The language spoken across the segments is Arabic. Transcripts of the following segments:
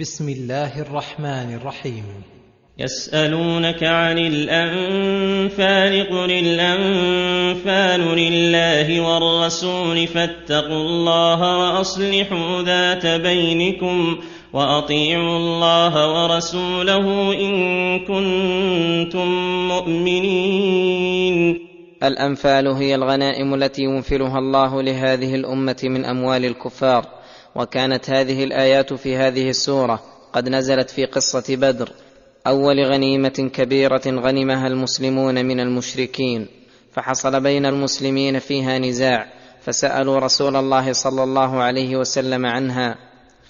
بسم الله الرحمن الرحيم. يسألونك عن الأنفال قل الأنفال لله والرسول فاتقوا الله وأصلحوا ذات بينكم وأطيعوا الله ورسوله إن كنتم مؤمنين. الأنفال هي الغنائم التي ينفلها الله لهذه الأمة من أموال الكفار. وكانت هذه الآيات في هذه السورة قد نزلت في قصة بدر. أول غنيمة كبيرة غنمها المسلمون من المشركين. فحصل بين المسلمين فيها نزاع فسألوا رسول الله صلى الله عليه وسلم عنها.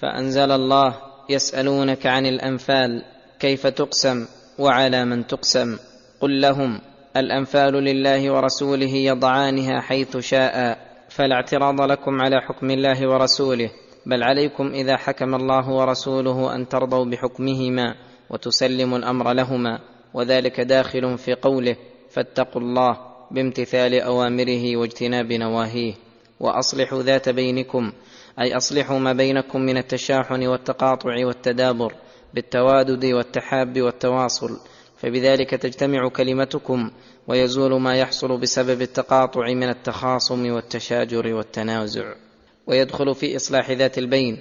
فأنزل الله يسألونك عن الأنفال كيف تقسم؟ وعلى من تقسم؟ قل لهم الأنفال لله ورسوله يضعانها حيث شاء فلا اعتراض لكم على حكم الله ورسوله. بل عليكم إذا حكم الله ورسوله أن ترضوا بحكمهما وتسلموا الأمر لهما وذلك داخل في قوله فاتقوا الله بامتثال أوامره واجتناب نواهيه. وأصلحوا ذات بينكم أي أصلحوا ما بينكم من التشاحن والتقاطع والتدابر بالتوادد والتحاب والتواصل فبذلك تجتمع كلمتكم ويزول ما يحصل بسبب التقاطع من التخاصم والتشاجر والتنازع. ويدخل في إصلاح ذات البين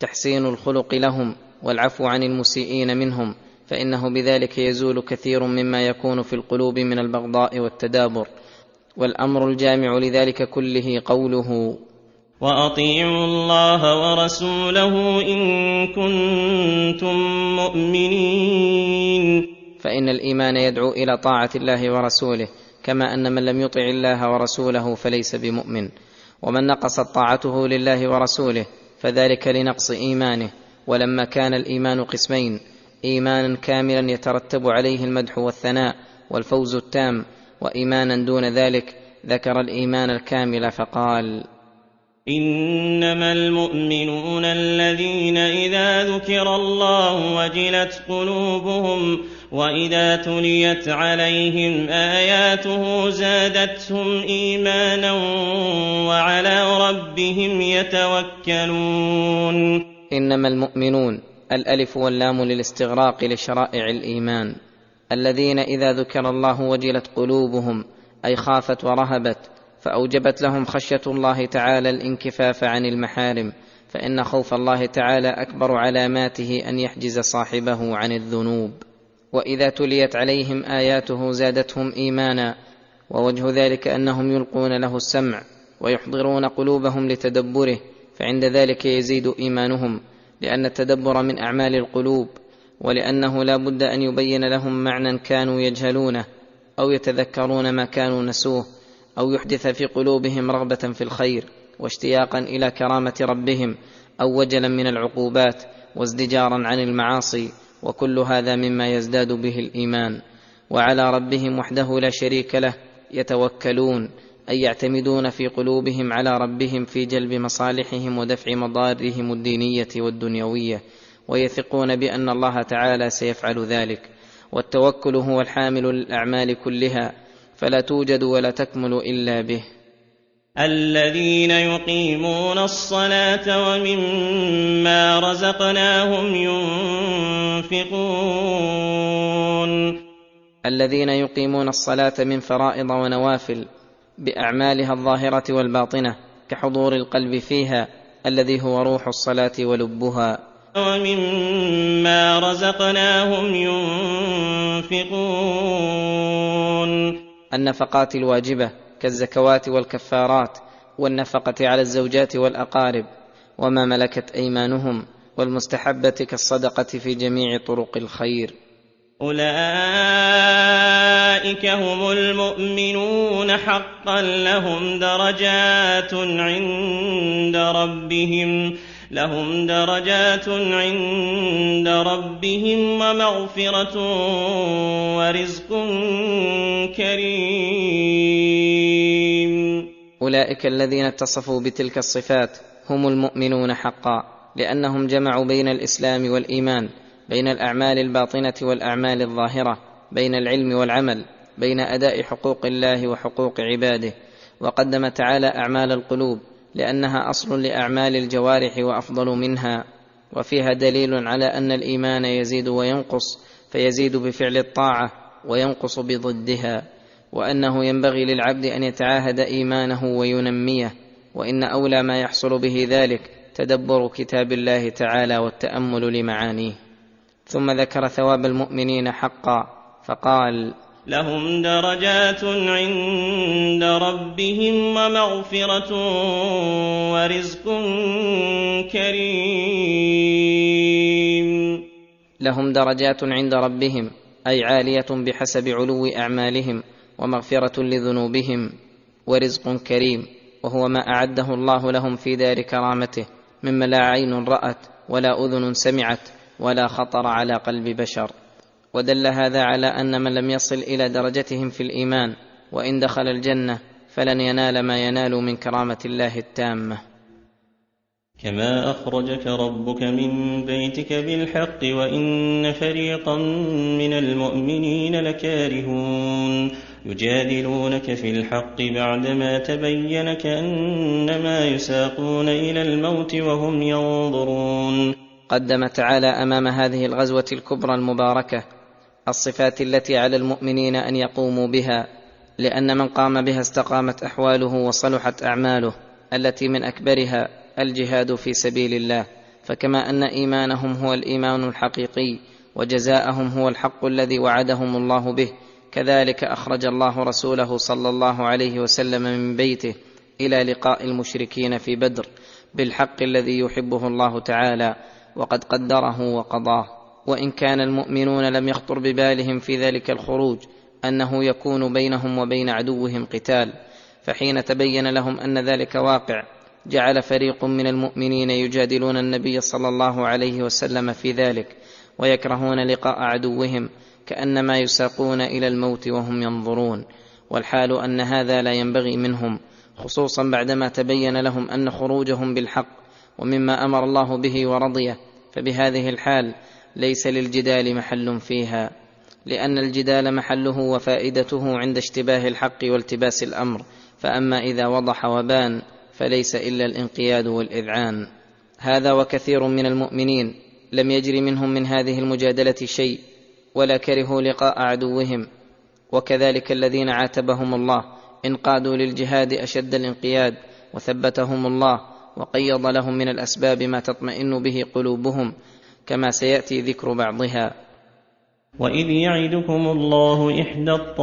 تحسين الخلق لهم والعفو عن المسيئين منهم فإنه بذلك يزول كثير مما يكون في القلوب من البغضاء والتدابر. والأمر الجامع لذلك كله قوله وأطيعوا الله ورسوله إن كنتم مؤمنين. فإن الإيمان يدعو إلى طاعة الله ورسوله كما أن من لم يطع الله ورسوله فليس بمؤمن. ومن نقصت طاعته لله ورسوله فذلك لنقص إيمانه. ولما كان الإيمان قسمين إيمانا كاملا يترتب عليه المدح والثناء والفوز التام وإيمانا دون ذلك ذكر الإيمان الكامل فقال إنما المؤمنون الذين إذا ذكر الله وجلت قلوبهم وإذا تليت عليهم آياته زادتهم إيمانا وعلى ربهم يتوكلون. إنما المؤمنون الألف واللام للاستغراق لشرائع الإيمان. الذين إذا ذكر الله وجلت قلوبهم أي خافت ورهبت فأوجبت لهم خشية الله تعالى الانكفاف عن المحارم فإن خوف الله تعالى أكبر علاماته أن يحجز صاحبه عن الذنوب. وإذا تليت عليهم آياته زادتهم إيمانا ووجه ذلك أنهم يلقون له السمع ويحضرون قلوبهم لتدبره فعند ذلك يزيد إيمانهم لأن التدبر من أعمال القلوب ولأنه لا بد أن يبين لهم معنى كانوا يجهلونه أو يتذكرون ما كانوا نسوه. أو يحدث في قلوبهم رغبة في الخير واشتياقا إلى كرامة ربهم أو وجلا من العقوبات وازدجارا عن المعاصي وكل هذا مما يزداد به الإيمان. وعلى ربهم وحده لا شريك له يتوكلون أي يعتمدون في قلوبهم على ربهم في جلب مصالحهم ودفع مضارهم الدينية والدنيوية ويثقون بأن الله تعالى سيفعل ذلك. والتوكل هو الحامل للاعمال كلها فلا توجد ولا تكمل إلا به. الذين يقيمون الصلاة ومما رزقناهم ينفقون. الذين يقيمون الصلاة من فرائض ونوافل بأعمالها الظاهرة والباطنة كحضور القلب فيها الذي هو روح الصلاة ولبها. ومما رزقناهم ينفقون. النفقات الواجبة كالزكوات والكفارات والنفقة على الزوجات والأقارب وما ملكت أيمانهم والمستحبة كالصدقة في جميع طرق الخير. أولئك هم المؤمنون حقا لهم درجات عند ربهم. لهم درجات عند ربهم ومغفرة ورزق كريم. أولئك الذين اتصفوا بتلك الصفات هم المؤمنون حقا لأنهم جمعوا بين الإسلام والإيمان بين الأعمال الباطنة والأعمال الظاهرة بين العلم والعمل بين أداء حقوق الله وحقوق عباده وقدم تعالى أعمال القلوب. لأنها أصل لأعمال الجوارح وأفضل منها وفيها دليل على أن الإيمان يزيد وينقص فيزيد بفعل الطاعة وينقص بضدها وأنه ينبغي للعبد أن يتعاهد إيمانه وينميه وإن أولى ما يحصل به ذلك تدبر كتاب الله تعالى والتأمل لمعانيه. ثم ذكر ثواب المؤمنين حقا فقال لهم درجات عند ربهم ومغفرة ورزق كريم. لهم درجات عند ربهم أي عالية بحسب علو أعمالهم ومغفرة لذنوبهم ورزق كريم وهو ما أعده الله لهم في دار كرامته مما لا عين رأت ولا أذن سمعت ولا خطر على قلب بشر. ودل هذا على أن من لم يصل إلى درجتهم في الإيمان وإن دخل الجنة فلن ينال ما ينال من كرامة الله التامة. كما أخرجك ربك من بيتك بالحق وإن فريقا من المؤمنين لكارهون. يجادلونك في الحق بعدما تبين كأنما يساقون إلى الموت وهم ينظرون. قدم تعالى أمام هذه الغزوة الكبرى المباركة الصفات التي على المؤمنين أن يقوموا بها لأن من قام بها استقامت أحواله وصلحت أعماله التي من أكبرها الجهاد في سبيل الله. فكما أن إيمانهم هو الإيمان الحقيقي وجزاءهم هو الحق الذي وعدهم الله به. كذلك أخرج الله رسوله صلى الله عليه وسلم من بيته إلى لقاء المشركين في بدر بالحق الذي يحبه الله تعالى وقد قدره وقضاه. وإن كان المؤمنون لم يخطر ببالهم في ذلك الخروج أنه يكون بينهم وبين عدوهم قتال. فحين تبين لهم أن ذلك واقع جعل فريق من المؤمنين يجادلون النبي صلى الله عليه وسلم في ذلك ويكرهون لقاء عدوهم كأنما يساقون إلى الموت وهم ينظرون. والحال أن هذا لا ينبغي منهم خصوصا بعدما تبين لهم أن خروجهم بالحق ومما أمر الله به ورضيه. فبهذه الحال ليس للجدال محل فيها لأن الجدال محله وفائدته عند اشتباه الحق والتباس الأمر فأما إذا وضح وبان فليس إلا الانقياد والإذعان. هذا وكثير من المؤمنين لم يجر منهم من هذه المجادلة شيء ولا كرهوا لقاء عدوهم وكذلك الذين عاتبهم الله انقادوا للجهاد أشد الانقياد وثبتهم الله وقيض لهم من الأسباب ما تطمئن به قلوبهم كما سيأتي ذكر بعضها. وإذ يعدكم الله إحدى الطائفتين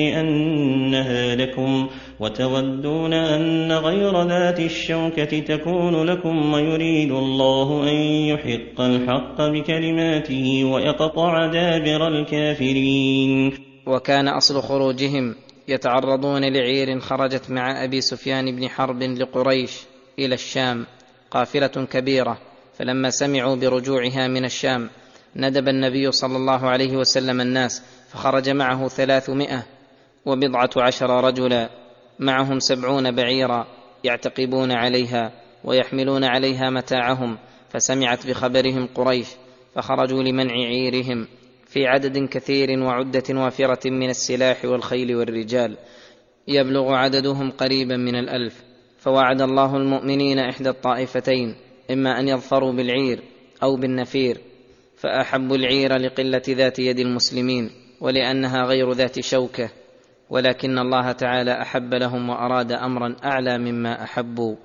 أنها لكم وتودون أن غير ذات الشوكة تكون لكم ويريد الله أن يحق الحق بكلماته ويقطع دابر الكافرين. وكان اصل خروجهم يتعرضون لعير خرجت مع ابي سفيان بن حرب لقريش إلى الشام. قافلة كبيرة فلما سمعوا برجوعها من الشام ندب النبي صلى الله عليه وسلم الناس فخرج معه ثلاثمائة وبضعة عشر رجلا معهم سبعون بعيرا يعتقبون عليها ويحملون عليها متاعهم فسمعت بخبرهم قريش فخرجوا لمنع عيرهم في عدد كثير وعدة وافرة من السلاح والخيل والرجال يبلغ عددهم قريبا من الألف. فوعد الله المؤمنين إحدى الطائفتين إما أن يظفروا بالعير أو بالنفير فاحبوا العير لقلة ذات يد المسلمين ولأنها غير ذات شوكة ولكن الله تعالى أحب لهم وأراد أمرا أعلى مما أحبوا.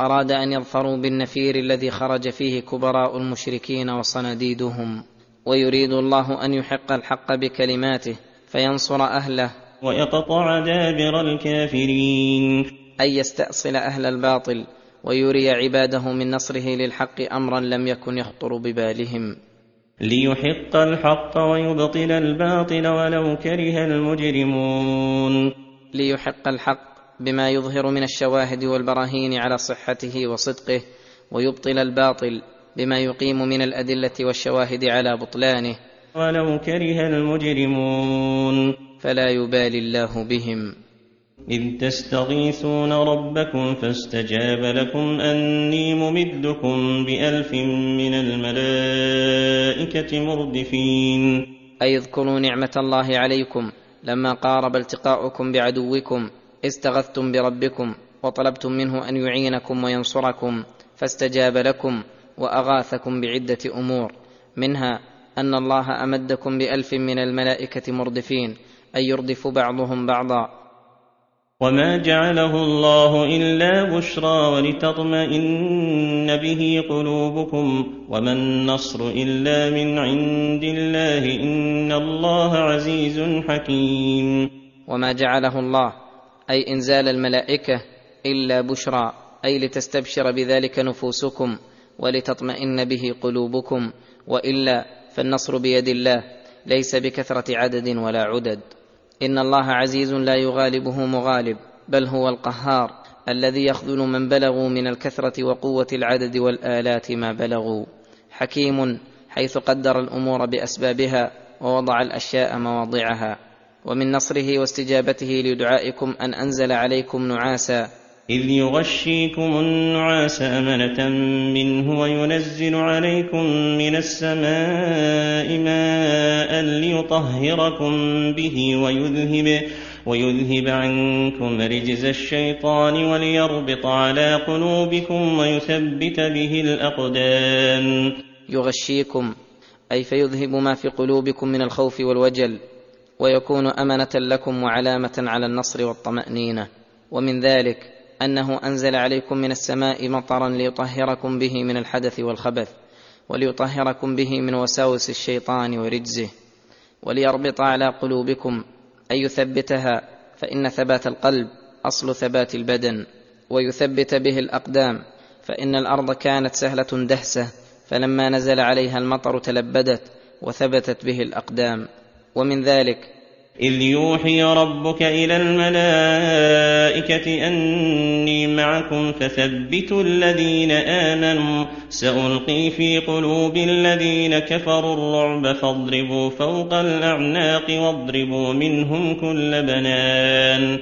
أراد أن يظفروا بالنفير الذي خرج فيه كبراء المشركين وصناديدهم. ويريد الله أن يحق الحق بكلماته فينصر أهله. ويقطع دابر الكافرين. أن يستأصل أهل الباطل ويري عباده من نصره للحق أمرا لم يكن يخطر ببالهم. ليحق الحق ويبطل الباطل ولو كره المجرمون. ليحق الحق بما يظهر من الشواهد والبراهين على صحته وصدقه ويبطل الباطل بما يقيم من الأدلة والشواهد على بطلانه ولو كره المجرمون. فلا يبالي الله بهم. إذ تستغيثون ربكم فاستجاب لكم أني ممدكم بألف من الملائكة مردفين. اي اذكروا نعمة الله عليكم لما قارب التقاؤكم بعدوكم استغثتم بربكم وطلبتم منه أن يعينكم وينصركم فاستجاب لكم وأغاثكم بعدة أمور منها أن الله أمدكم بألف من الملائكة مردفين أي يردف بعضهم بعضا. وما جعله الله الا بشرى ولتطمئن به قلوبكم وما النصر الا من عند الله ان الله عزيز حكيم. وما جعله الله أي انزال الملائكه الا بشرى أي لتستبشر بذلك نفوسكم ولتطمئن به قلوبكم والا فالنصر بيد الله ليس بكثره عدد ولا عدد. إن الله عزيز لا يغالبه مغالب بل هو القهار الذي يخذل من بلغوا من الكثرة وقوة العدد والآلات ما بلغوا. حكيم حيث قدر الأمور بأسبابها ووضع الأشياء مواضعها. ومن نصره واستجابته لدعائكم أن أنزل عليكم نعاسا إذ يغشيكم النعاس أمنة منه وينزل عليكم من السماء ماء ليطهركم به ويذهب ويذهب عنكم رجز الشيطان وليربط على قلوبكم ويثبت به الأقدام. يغشيكم أي فيذهب ما في قلوبكم من الخوف والوجل ويكون أمنة لكم وعلامة على النصر والطمأنينة. ومن ذلك أنه أنزل عليكم من السماء مطرا ليطهركم به من الحدث والخبث وليطهركم به من وساوس الشيطان ورجزه وليربط على قلوبكم أن يثبتها فإن ثبات القلب أصل ثبات البدن ويثبت به الأقدام فإن الأرض كانت سهلة دهسة فلما نزل عليها المطر تلبدت وثبتت به الأقدام. ومن ذلك إذ يوحي ربك إلى الملائكة أني معكم فثبتوا الذين آمنوا سألقي في قلوب الذين كفروا الرعب فاضربوا فوق الأعناق واضربوا منهم كل بنان.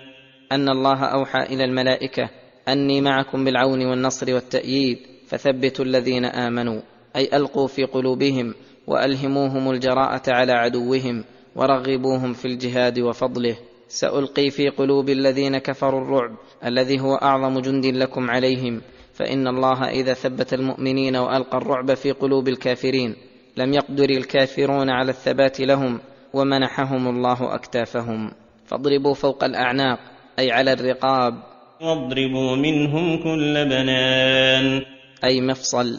أن الله أوحى إلى الملائكة أني معكم بالعون والنصر والتأييد فثبتوا الذين آمنوا أي ألقوا في قلوبهم وألهموهم الجراءة على عدوهم ورغبوهم في الجهاد وفضله. سألقي في قلوب الذين كفروا الرعب الذي هو أعظم جند لكم عليهم. فإن الله إذا ثبت المؤمنين وألقى الرعب في قلوب الكافرين لم يقدر الكافرون على الثبات لهم ومنحهم الله أكتافهم. فاضربوا فوق الأعناق أي على الرقاب. واضربوا منهم كل بنان. أي مفصل.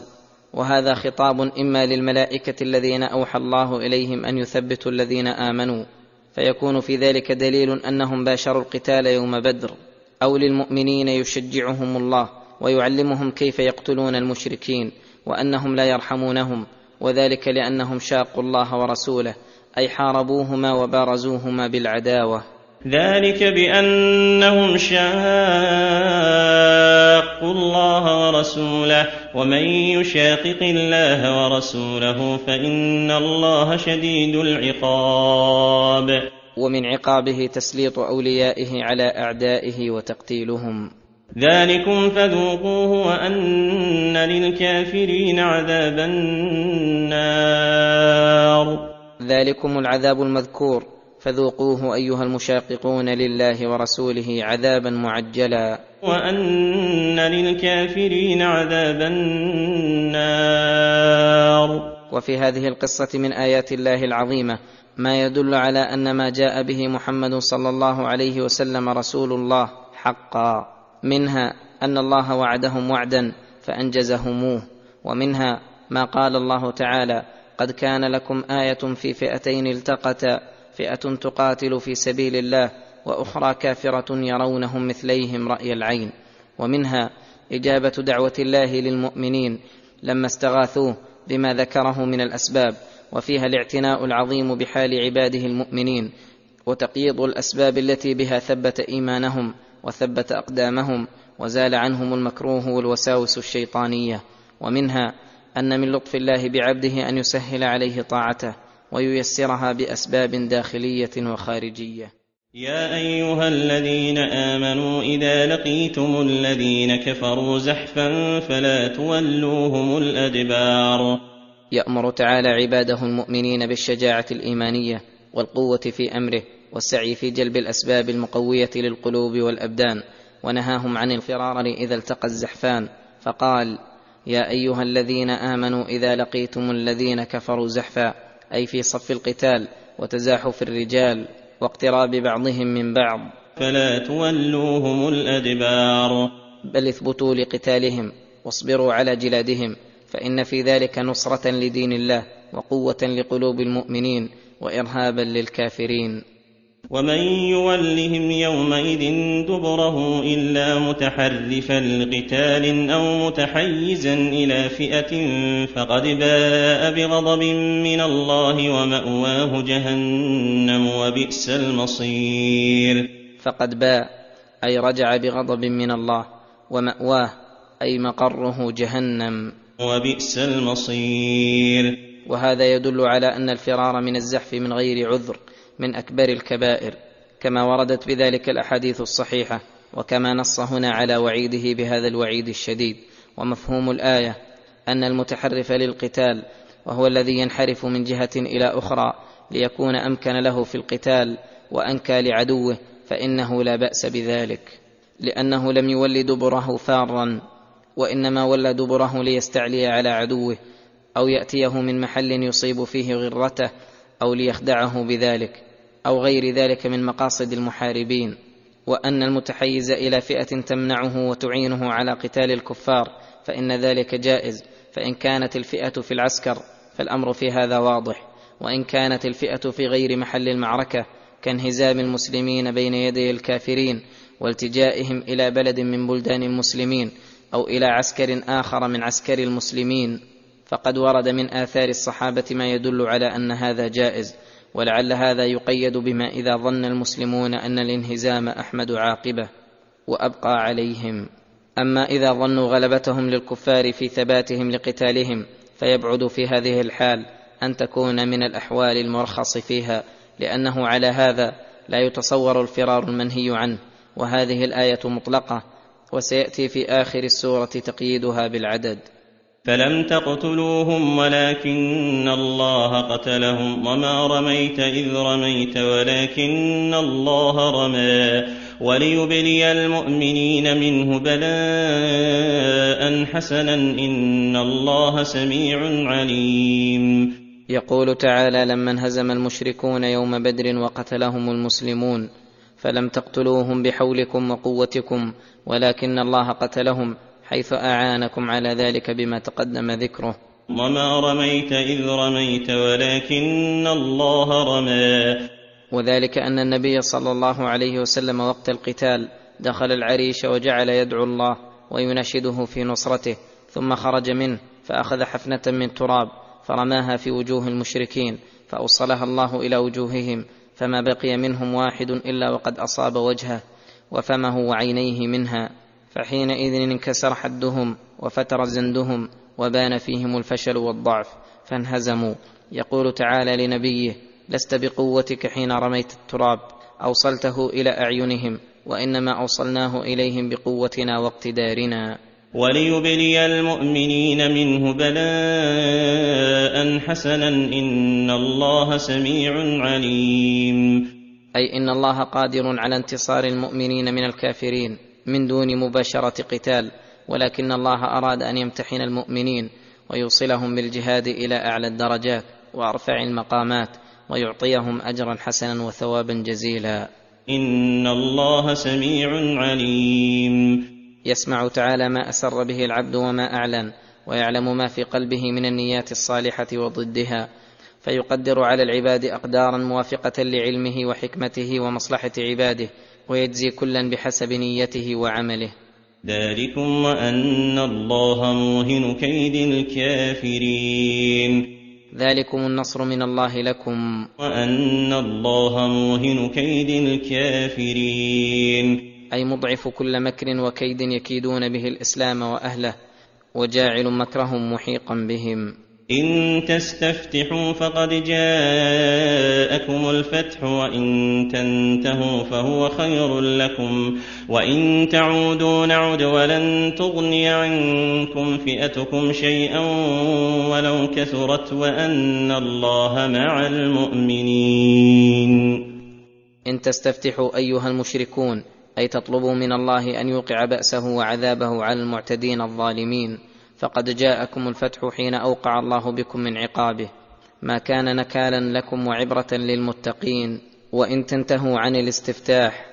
وهذا خطاب إما للملائكة الذين أوحى الله إليهم أن يثبتوا الذين آمنوا فيكون في ذلك دليل أنهم باشروا القتال يوم بدر أو للمؤمنين يشجعهم الله ويعلمهم كيف يقتلون المشركين وأنهم لا يرحمونهم وذلك لأنهم شاقوا الله ورسوله أي حاربوهما وبارزوهما بالعداوة. ذلك بأنهم شاقوا الله ورسوله ومن يشاقق الله ورسوله فإن الله شديد العقاب. ومن عقابه تسليط أوليائه على أعدائه وتقتيلهم. ذلكم فذوقوه وأن للكافرين عذاب النار. ذلكم العذاب المذكور. فذوقوه أيها المشاققون لله ورسوله عذابا معجلا. وأن للكافرين عذاب النار وفي هذه القصة من آيات الله العظيمة ما يدل على أن ما جاء به محمد صلى الله عليه وسلم رسول الله حقا. منها أن الله وعدهم وعدا فأنجزهموه. ومنها ما قال الله تعالى قد كان لكم آية في فئتين التقتا فئة تقاتل في سبيل الله وأخرى كافرة يرونهم مثليهم رأي العين. ومنها إجابة دعوة الله للمؤمنين لما استغاثوه بما ذكره من الأسباب وفيها الاعتناء العظيم بحال عباده المؤمنين وتقييض الأسباب التي بها ثبت إيمانهم وثبت أقدامهم وزال عنهم المكروه والوساوس الشيطانية. ومنها أن من لطف الله بعبده أن يسهل عليه طاعته وييسرها بأسباب داخلية وخارجية. يا أيها الذين آمنوا إذا لقيتم الذين كفروا زحفا فلا تولوهم الأدبار. يأمر تعالى عباده المؤمنين بالشجاعة الإيمانية والقوة في أمره والسعي في جلب الأسباب المقوية للقلوب والأبدان ونهاهم عن الفرار إذا التقى الزحفان. فقال يا أيها الذين آمنوا إذا لقيتم الذين كفروا زحفا أي في صف القتال وتزاحف الرجال واقتراب بعضهم من بعض. فلا تولوهم الأدبار. بل اثبتوا لقتالهم واصبروا على جلادهم فإن في ذلك نصرة لدين الله وقوة لقلوب المؤمنين وارهابا للكافرين. ومن يولهم يومئذ دبره إلا متحرفا لقتال أو متحيزا إلى فئة فقد باء بغضب من الله ومأواه جهنم وبئس المصير. فقد باء أي رجع بغضب من الله ومأواه أي مقره جهنم وبئس المصير. وهذا يدل على أن الفرار من الزحف من غير عذر من أكبر الكبائر كما وردت بذلك الأحاديث الصحيحة وكما نص هنا على وعيده بهذا الوعيد الشديد. ومفهوم الآية أن المتحرف للقتال وهو الذي ينحرف من جهة إلى أخرى ليكون أمكن له في القتال وأنكى لعدوه فإنه لا بأس بذلك. لأنه لم يول دبره فارا وإنما ولى دبره ليستعلي على عدوه أو يأتيه من محل يصيب فيه غرته أو ليخدعه بذلك. أو غير ذلك من مقاصد المحاربين وأن المتحيز إلى فئة تمنعه وتعينه على قتال الكفار فإن ذلك جائز. فإن كانت الفئة في العسكر فالأمر في هذا واضح. وإن كانت الفئة في غير محل المعركة كانهزام المسلمين بين يدي الكافرين والتجائهم إلى بلد من بلدان المسلمين أو إلى عسكر آخر من عسكر المسلمين فقد ورد من آثار الصحابة ما يدل على أن هذا جائز. ولعل هذا يقيد بما إذا ظن المسلمون أن الانهزام أحمد عاقبة وأبقى عليهم. أما إذا ظنوا غلبتهم للكفار في ثباتهم لقتالهم فيبعد في هذه الحال أن تكون من الأحوال المرخص فيها لأنه على هذا لا يتصور الفرار المنهي عنه. وهذه الآية مطلقة وسيأتي في آخر السورة تقييدها بالعدد. فلم تقتلوهم ولكن الله قتلهم وما رميت إذ رميت ولكن الله رمى وليبلي المؤمنين منه بلاء حسنا إن الله سميع عليم. يقول تعالى لما انهزم المشركون يوم بدر وقتلهم المسلمون فلم تقتلوهم بحولكم وقوتكم ولكن الله قتلهم حيث أعانكم على ذلك بما تقدم ذكره. وما رميت إذ رميت ولكن الله رمى. وذلك أن النبي صلى الله عليه وسلم وقت القتال دخل العريش وجعل يدعو الله ويناشده في نصرته ثم خرج منه فأخذ حفنة من تراب فرماها في وجوه المشركين فأوصلها الله إلى وجوههم فما بقي منهم واحد إلا وقد أصاب وجهه وفمه وعينيه منها. فحينئذ انكسر حدهم وفتر زندهم وبان فيهم الفشل والضعف فانهزموا. يقول تعالى لنبيه لست بقوتك حين رميت التراب أوصلته إلى أعينهم وإنما أوصلناه إليهم بقوتنا واقتدارنا. وليبلي المؤمنين منه بلاء حسنا إن الله سميع عليم. أي إن الله قادر على انتصار المؤمنين من الكافرين. من دون مباشرة قتال ولكن الله أراد أن يمتحن المؤمنين ويوصلهم بالجهاد إلى أعلى الدرجات وأرفع المقامات ويعطيهم أجرا حسنا وثوابا جزيلا. إن الله سميع عليم. يسمع تعالى ما أسر به العبد وما أعلن ويعلم ما في قلبه من النيات الصالحة وضدها فيقدر على العباد أقدارا موافقة لعلمه وحكمته ومصلحة عباده ويجزي كلا بحسب نيته وعمله. ذلكم وأن الله موهن كيد الكافرين. ذلكم النصر من الله لكم. وأن الله موهن كيد الكافرين. أي مضعف كل مكر وكيد يكيدون به الإسلام وأهله وجاعل مكرهم محيقا بهم. إن تستفتحوا فقد جاءكم الفتح وإن تنتهوا فهو خير لكم وإن تعودوا نعد ولن تغني عنكم فئتكم شيئا ولو كثرت وأن الله مع المؤمنين. إن تستفتحوا أيها المشركون أي تطلبوا من الله أن يوقع بأسه وعذابه على المعتدين الظالمين. فقد جاءكم الفتح حين أوقع الله بكم من عقابه. ما كان نكالا لكم وعبرة للمتقين وإن تنتهوا عن الاستفتاح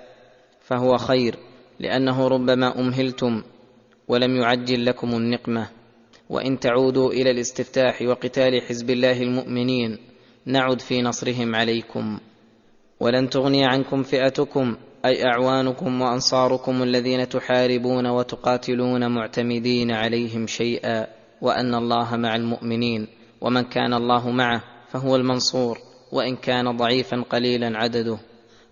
فهو خير لأنه ربما أمهلتم ولم يعجل لكم النقمة. وإن تعودوا إلى الاستفتاح وقتال حزب الله المؤمنين نعد في نصرهم عليكم. ولن تغني عنكم فئتكم أي أعوانكم وأنصاركم الذين تحاربون وتقاتلون معتمدين عليهم شيئا وأن الله مع المؤمنين ومن كان الله معه فهو المنصور وإن كان ضعيفا قليلا عدده.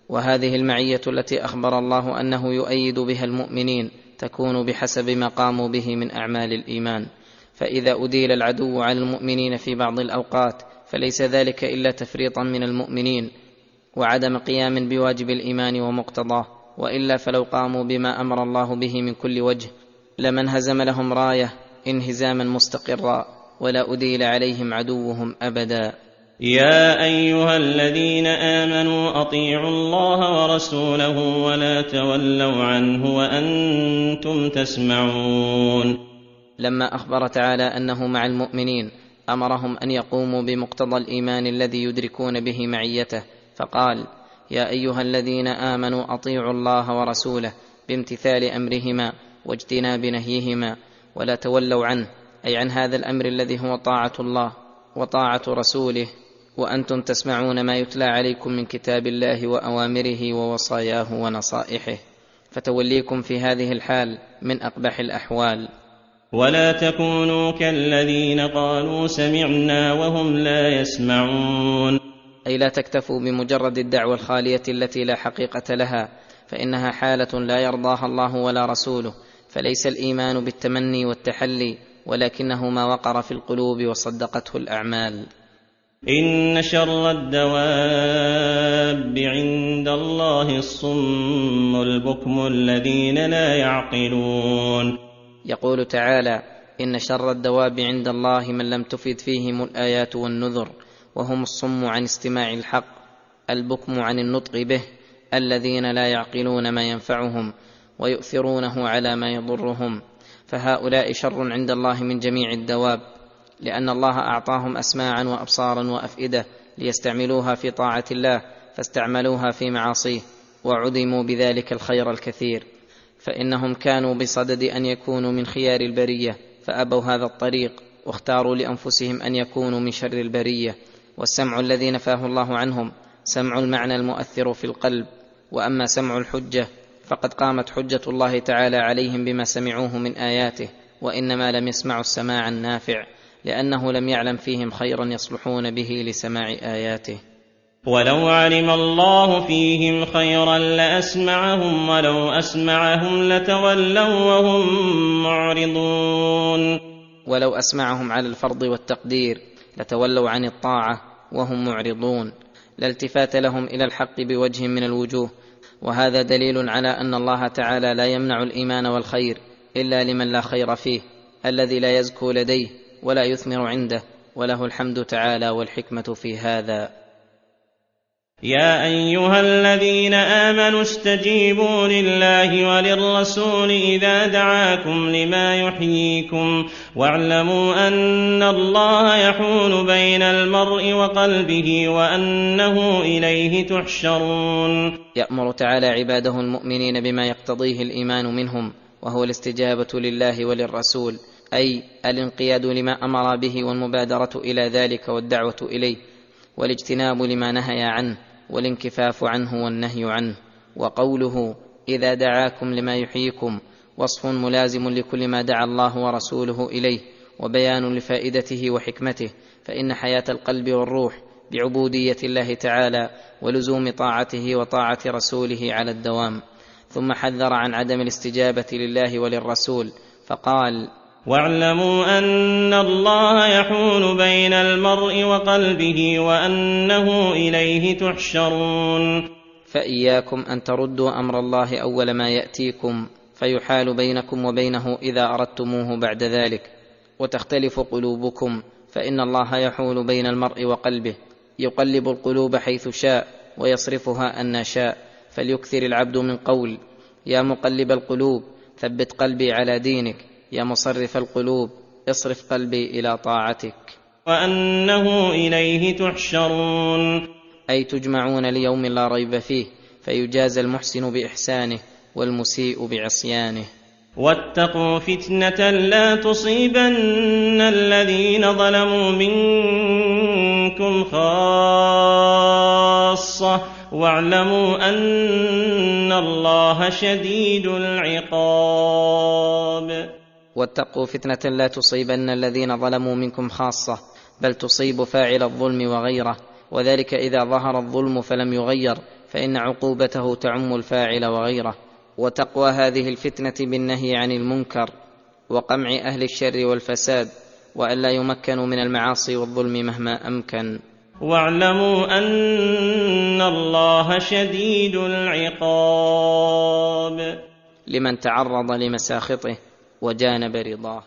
وهذه المعية التي أخبر الله أنه يؤيد بها المؤمنين تكون بحسب ما قاموا به من أعمال الإيمان. فإذا أديل العدو على المؤمنين في بعض الأوقات فليس ذلك إلا تفريطا من المؤمنين وعدم قيام بواجب الإيمان ومقتضاه وإلا فلو قاموا بما أمر الله به من كل وجه لما انهزم لهم راية انهزاما مستقرا ولا أديل عليهم عدوهم أبدا. يا أيها الذين آمنوا أطيعوا الله ورسوله ولا تولوا عنه وأنتم تسمعون. لما أخبر تعالى أنه مع المؤمنين أمرهم أن يقوموا بمقتضى الإيمان الذي يدركون به معيته فقال يا أيها الذين آمنوا أطيعوا الله ورسوله بامتثال أمرهما واجتناب نهيهما ولا تولوا عنه أي عن هذا الأمر الذي هو طاعة الله وطاعة رسوله وأنتم تسمعون ما يتلى عليكم من كتاب الله وأوامره ووصاياه ونصائحه. فتوليكم في هذه الحال من أقبح الأحوال. ولا تكونوا كالذين قالوا سمعنا وهم لا يسمعون. أي لا تكتفوا بمجرد الدعوة الخالية التي لا حقيقة لها فإنها حالة لا يرضاها الله ولا رسوله فليس الإيمان بالتمني والتحلي ولكنه ما وقر في القلوب وصدقته الأعمال. إن شر الدواب عند الله الصم البكم الذين لا يعقلون. يقول تعالى إن شر الدواب عند الله من لم تفد فيهم الآيات والنذر وهم الصم عن استماع الحق البكم عن النطق به الذين لا يعقلون ما ينفعهم ويؤثرونه على ما يضرهم. فهؤلاء شر عند الله من جميع الدواب لأن الله أعطاهم أسماعا وأبصارا وأفئدة ليستعملوها في طاعة الله فاستعملوها في معاصيه وعدموا بذلك الخير الكثير. فإنهم كانوا بصدد أن يكونوا من خيار البرية فأبوا هذا الطريق واختاروا لأنفسهم أن يكونوا من شر البرية. والسمع الذي نفاه الله عنهم سمع المعنى المؤثر في القلب. وأما سمع الحجة فقد قامت حجة الله تعالى عليهم بما سمعوه من آياته وإنما لم يسمعوا السماع النافع لأنه لم يعلم فيهم خيرا يصلحون به لسماع آياته. ولو علم الله فيهم خيرا لأسمعهم ولو أسمعهم لتولوا وهم معرضون. ولو أسمعهم على الفرض والتقدير لتولوا عن الطاعة وهم معرضون لا التفات لهم إلى الحق بوجه من الوجوه وهذا دليل على أن الله تعالى لا يمنع الإيمان والخير إلا لمن لا خير فيه الذي لا يزكو لديه ولا يثمر عنده وله الحمد تعالى والحكمة في هذا. يا أيها الذين آمنوا استجيبوا لله وللرسول إذا دعاكم لما يحييكم واعلموا أن الله يحول بين المرء وقلبه وأنه إليه تحشرون. يأمر تعالى عباده المؤمنين بما يقتضيه الإيمان منهم وهو الاستجابة لله وللرسول أي الانقياد لما أمر به والمبادرة إلى ذلك والدعوة إليه والاجتناب لما نهي عنه. والانكفاف عنه والنهي عنه. وقوله إذا دعاكم لما يحييكم وصف ملازم لكل ما دعا الله ورسوله إليه وبيان لفائدته وحكمته فإن حياة القلب والروح بعبودية الله تعالى ولزوم طاعته وطاعة رسوله على الدوام. ثم حذر عن عدم الاستجابة لله وللرسول فقال واعلموا أن الله يحول بين المرء وقلبه وأنه إليه تحشرون. فإياكم أن تردوا أمر الله أول ما يأتيكم فيحال بينكم وبينه إذا أردتموه بعد ذلك. وتختلف قلوبكم فإن الله يحول بين المرء وقلبه. يقلب القلوب حيث شاء ويصرفها أن شاء. فليكثر العبد من قول يا مقلب القلوب ثبت قلبي على دينك. يا مصرف القلوب اصرف قلبي إلى طاعتك. وأنه إليه تحشرون. أي تجمعون ليوم لا ريب فيه فيجازى المحسن بإحسانه والمسيء بعصيانه. واتقوا فتنة لا تصيبن الذين ظلموا منكم خاصة. واعلموا أن الله شديد العقاب. واتقوا فتنة لا تصيبن الذين ظلموا منكم خاصة بل تصيب فاعل الظلم وغيره. وذلك إذا ظهر الظلم فلم يغير فإن عقوبته تعم الفاعل وغيره. وتقوى هذه الفتنة بالنهي عن المنكر وقمع أهل الشر والفساد والا يمكنوا من المعاصي والظلم مهما أمكن. واعلموا أن الله شديد العقاب. لمن تعرض لمساخطه وجانب رضاه.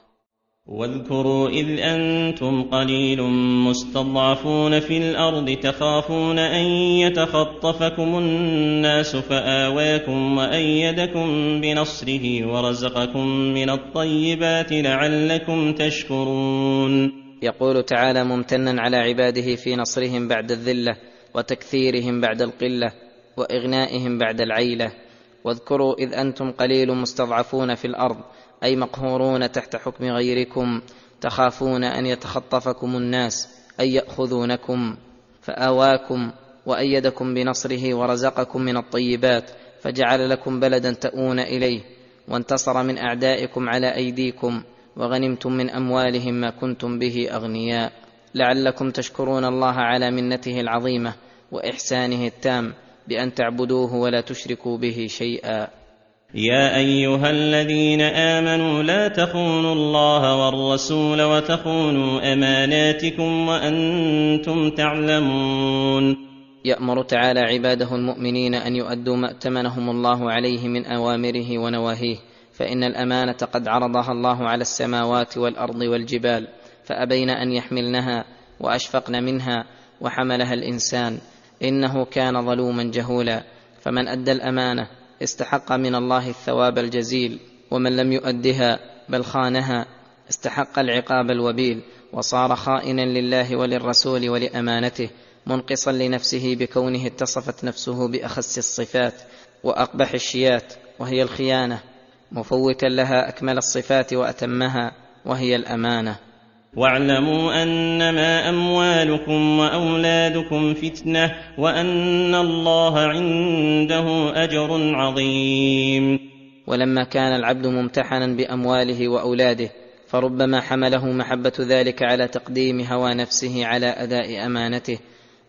واذكروا إذ أنتم قليل مستضعفون في الأرض تخافون أن يتخطفكم الناس فآواكم وأيدكم بنصره ورزقكم من الطيبات لعلكم تشكرون. يقول تعالى ممتنا على عباده في نصرهم بعد الذلة وتكثيرهم بعد القلة وإغنائهم بعد العيلة. واذكروا إذ أنتم قليل مستضعفون في الأرض أي مقهورون تحت حكم غيركم تخافون أن يتخطفكم الناس أي يأخذونكم فآواكم وأيدكم بنصره ورزقكم من الطيبات فجعل لكم بلدا تؤون إليه وانتصر من أعدائكم على أيديكم وغنمتم من أموالهم ما كنتم به أغنياء. لعلكم تشكرون الله على منته العظيمة وإحسانه التام بأن تعبدوه ولا تشركوا به شيئا. يا أيها الذين آمنوا لا تخونوا الله والرسول وتخونوا أماناتكم وأنتم تعلمون. يأمر تعالى عباده المؤمنين أن يؤدوا ما ائتمنهم الله عليه من أوامره ونواهيه فإن الأمانة قد عرضها الله على السماوات والأرض والجبال فأبين أن يحملنها وأشفقن منها وحملها الإنسان إنه كان ظلوما جهولا. فمن أدى الأمانة استحق من الله الثواب الجزيل ومن لم يؤدها بل خانها. استحق العقاب الوبيل وصار خائنا لله وللرسول ولأمانته منقصا لنفسه بكونه اتصفت نفسه بأخس الصفات وأقبح الشيات وهي الخيانة. مفوتا لها أكمل الصفات وأتمها وهي الأمانة. واعلموا أنما أموالكم وأولادكم فتنة وأن الله عنده أجر عظيم. ولما كان العبد ممتحنا بأمواله وأولاده فربما حمله محبة ذلك على تقديم هوى نفسه على أداء أمانته.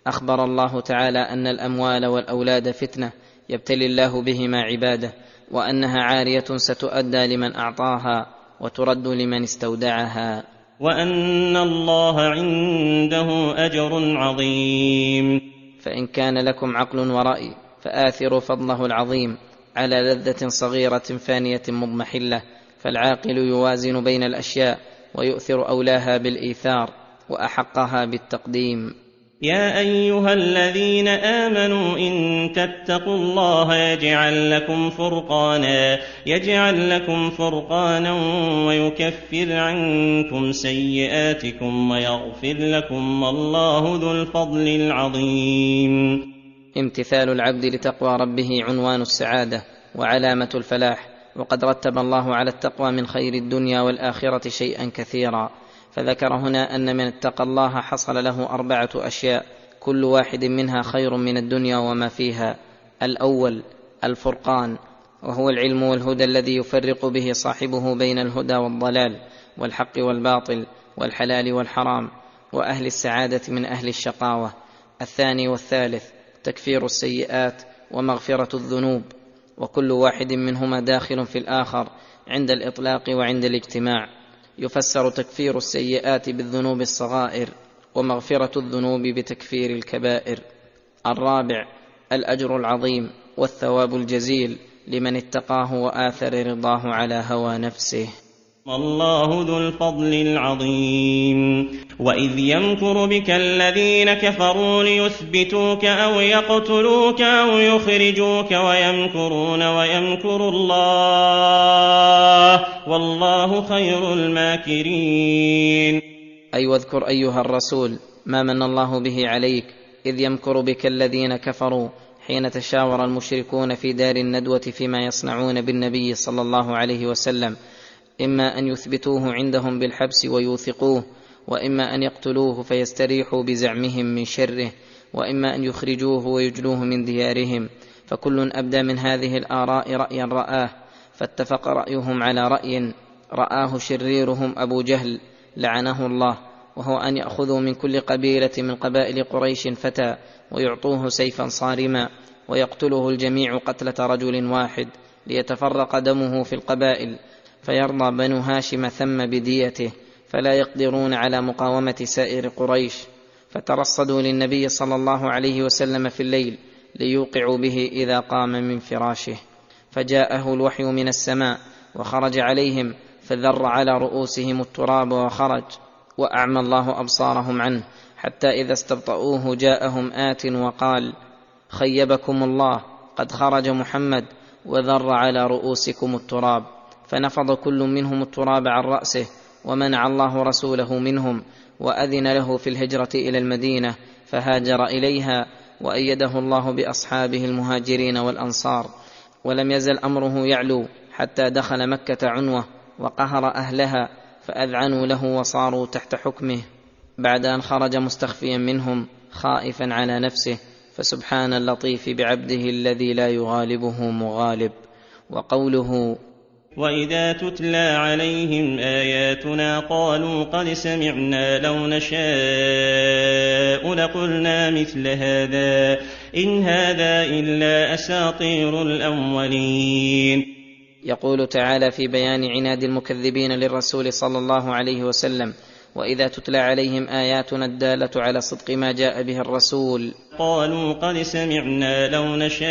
أخبر الله تعالى أن الأموال والأولاد فتنة يبتلي الله بهما عباده وأنها عارية ستؤدى لمن أعطاها وترد لمن استودعها. وأن الله عنده أجر عظيم. فإن كان لكم عقل ورأي فآثروا فضله العظيم على لذة صغيرة فانية مضمحلة فالعاقل يوازن بين الأشياء ويؤثر أولاها بالإيثار وأحقها بالتقديم. يا أيها الذين آمنوا إن تتقوا الله يجعل لكم فرقانا يجعل لكم فرقانا ويكفر عنكم سيئاتكم ويغفر لكم والله ذو الفضل العظيم. امتثال العبد لتقوى ربه عنوان السعادة وعلامة الفلاح وقد رتب الله على التقوى من خير الدنيا والآخرة شيئا كثيرا. فذكر هنا أن من اتقى الله حصل له أربعة أشياء كل واحد منها خير من الدنيا وما فيها الأول الفرقان وهو العلم والهدى الذي يفرق به صاحبه بين الهدى والضلال والحق والباطل والحلال والحرام وأهل السعادة من أهل الشقاوة. الثاني والثالث تكفير السيئات ومغفرة الذنوب وكل واحد منهما داخل في الآخر عند الإطلاق وعند الاجتماع. يفسر تكفير السيئات بالذنوب الصغائر ومغفرة الذنوب بتكفير الكبائر. الرابع الأجر العظيم والثواب الجزيل لمن اتقاه وآثر رضاه على هوى نفسه. والله ذو الفضل العظيم. واذ يمكر بك الذين كفروا ليثبتوك أو يقتلوك أو يخرجوك ويمكرون ويمكر الله والله خير الماكرين. أي واذكر أيها الرسول ما من الله به عليك إذ يمكر بك الذين كفروا حين تشاور المشركون في دار الندوة فيما يصنعون بالنبي صلى الله عليه وسلم إما أن يثبتوه عندهم بالحبس ويوثقوه وإما أن يقتلوه فيستريحوا بزعمهم من شره وإما أن يخرجوه ويجلوه من ديارهم. فكل أبدى من هذه الآراء رايا رآه فاتفق رأيهم على رأي رآه شريرهم أبو جهل لعنه الله. وهو أن يأخذوا من كل قبيلة من قبائل قريش فتى ويعطوه سيفا صارما ويقتله الجميع قتلة رجل واحد ليتفرق دمه في القبائل. فيرضى بنو هاشم ثم بديته فلا يقدرون على مقاومة سائر قريش. فترصدوا للنبي صلى الله عليه وسلم في الليل ليوقعوا به إذا قام من فراشه. فجاءه الوحي من السماء وخرج عليهم فذر على رؤوسهم التراب وخرج وأعمى الله أبصارهم عنه حتى إذا استبطؤوه جاءهم آت وقال خيبكم الله قد خرج محمد وذر على رؤوسكم التراب. فنفض كل منهم التراب عن رأسه ومنع الله رسوله منهم وأذن له في الهجرة إلى المدينة فهاجر إليها وأيده الله بأصحابه المهاجرين والأنصار ولم يزل أمره يعلو حتى دخل مكة عنوة وقهر أهلها فأذعنوا له وصاروا تحت حكمه بعد أن خرج مستخفيا منهم خائفا على نفسه فسبحان اللطيف بعبده الذي لا يغالبه مغالب وقوله واذا تتلى عليهم اياتنا قالوا قد سمعنا لو نشاء لقلنا مثل هذا ان هذا الا اساطير الاولين يقول تعالى في بيان عناد المكذبين للرسول صلى الله عليه وسلم وإذا تتلى عليهم آياتنا الدالة على صدق ما جاء به الرسول. قالوا قد سمعنا لو نشاء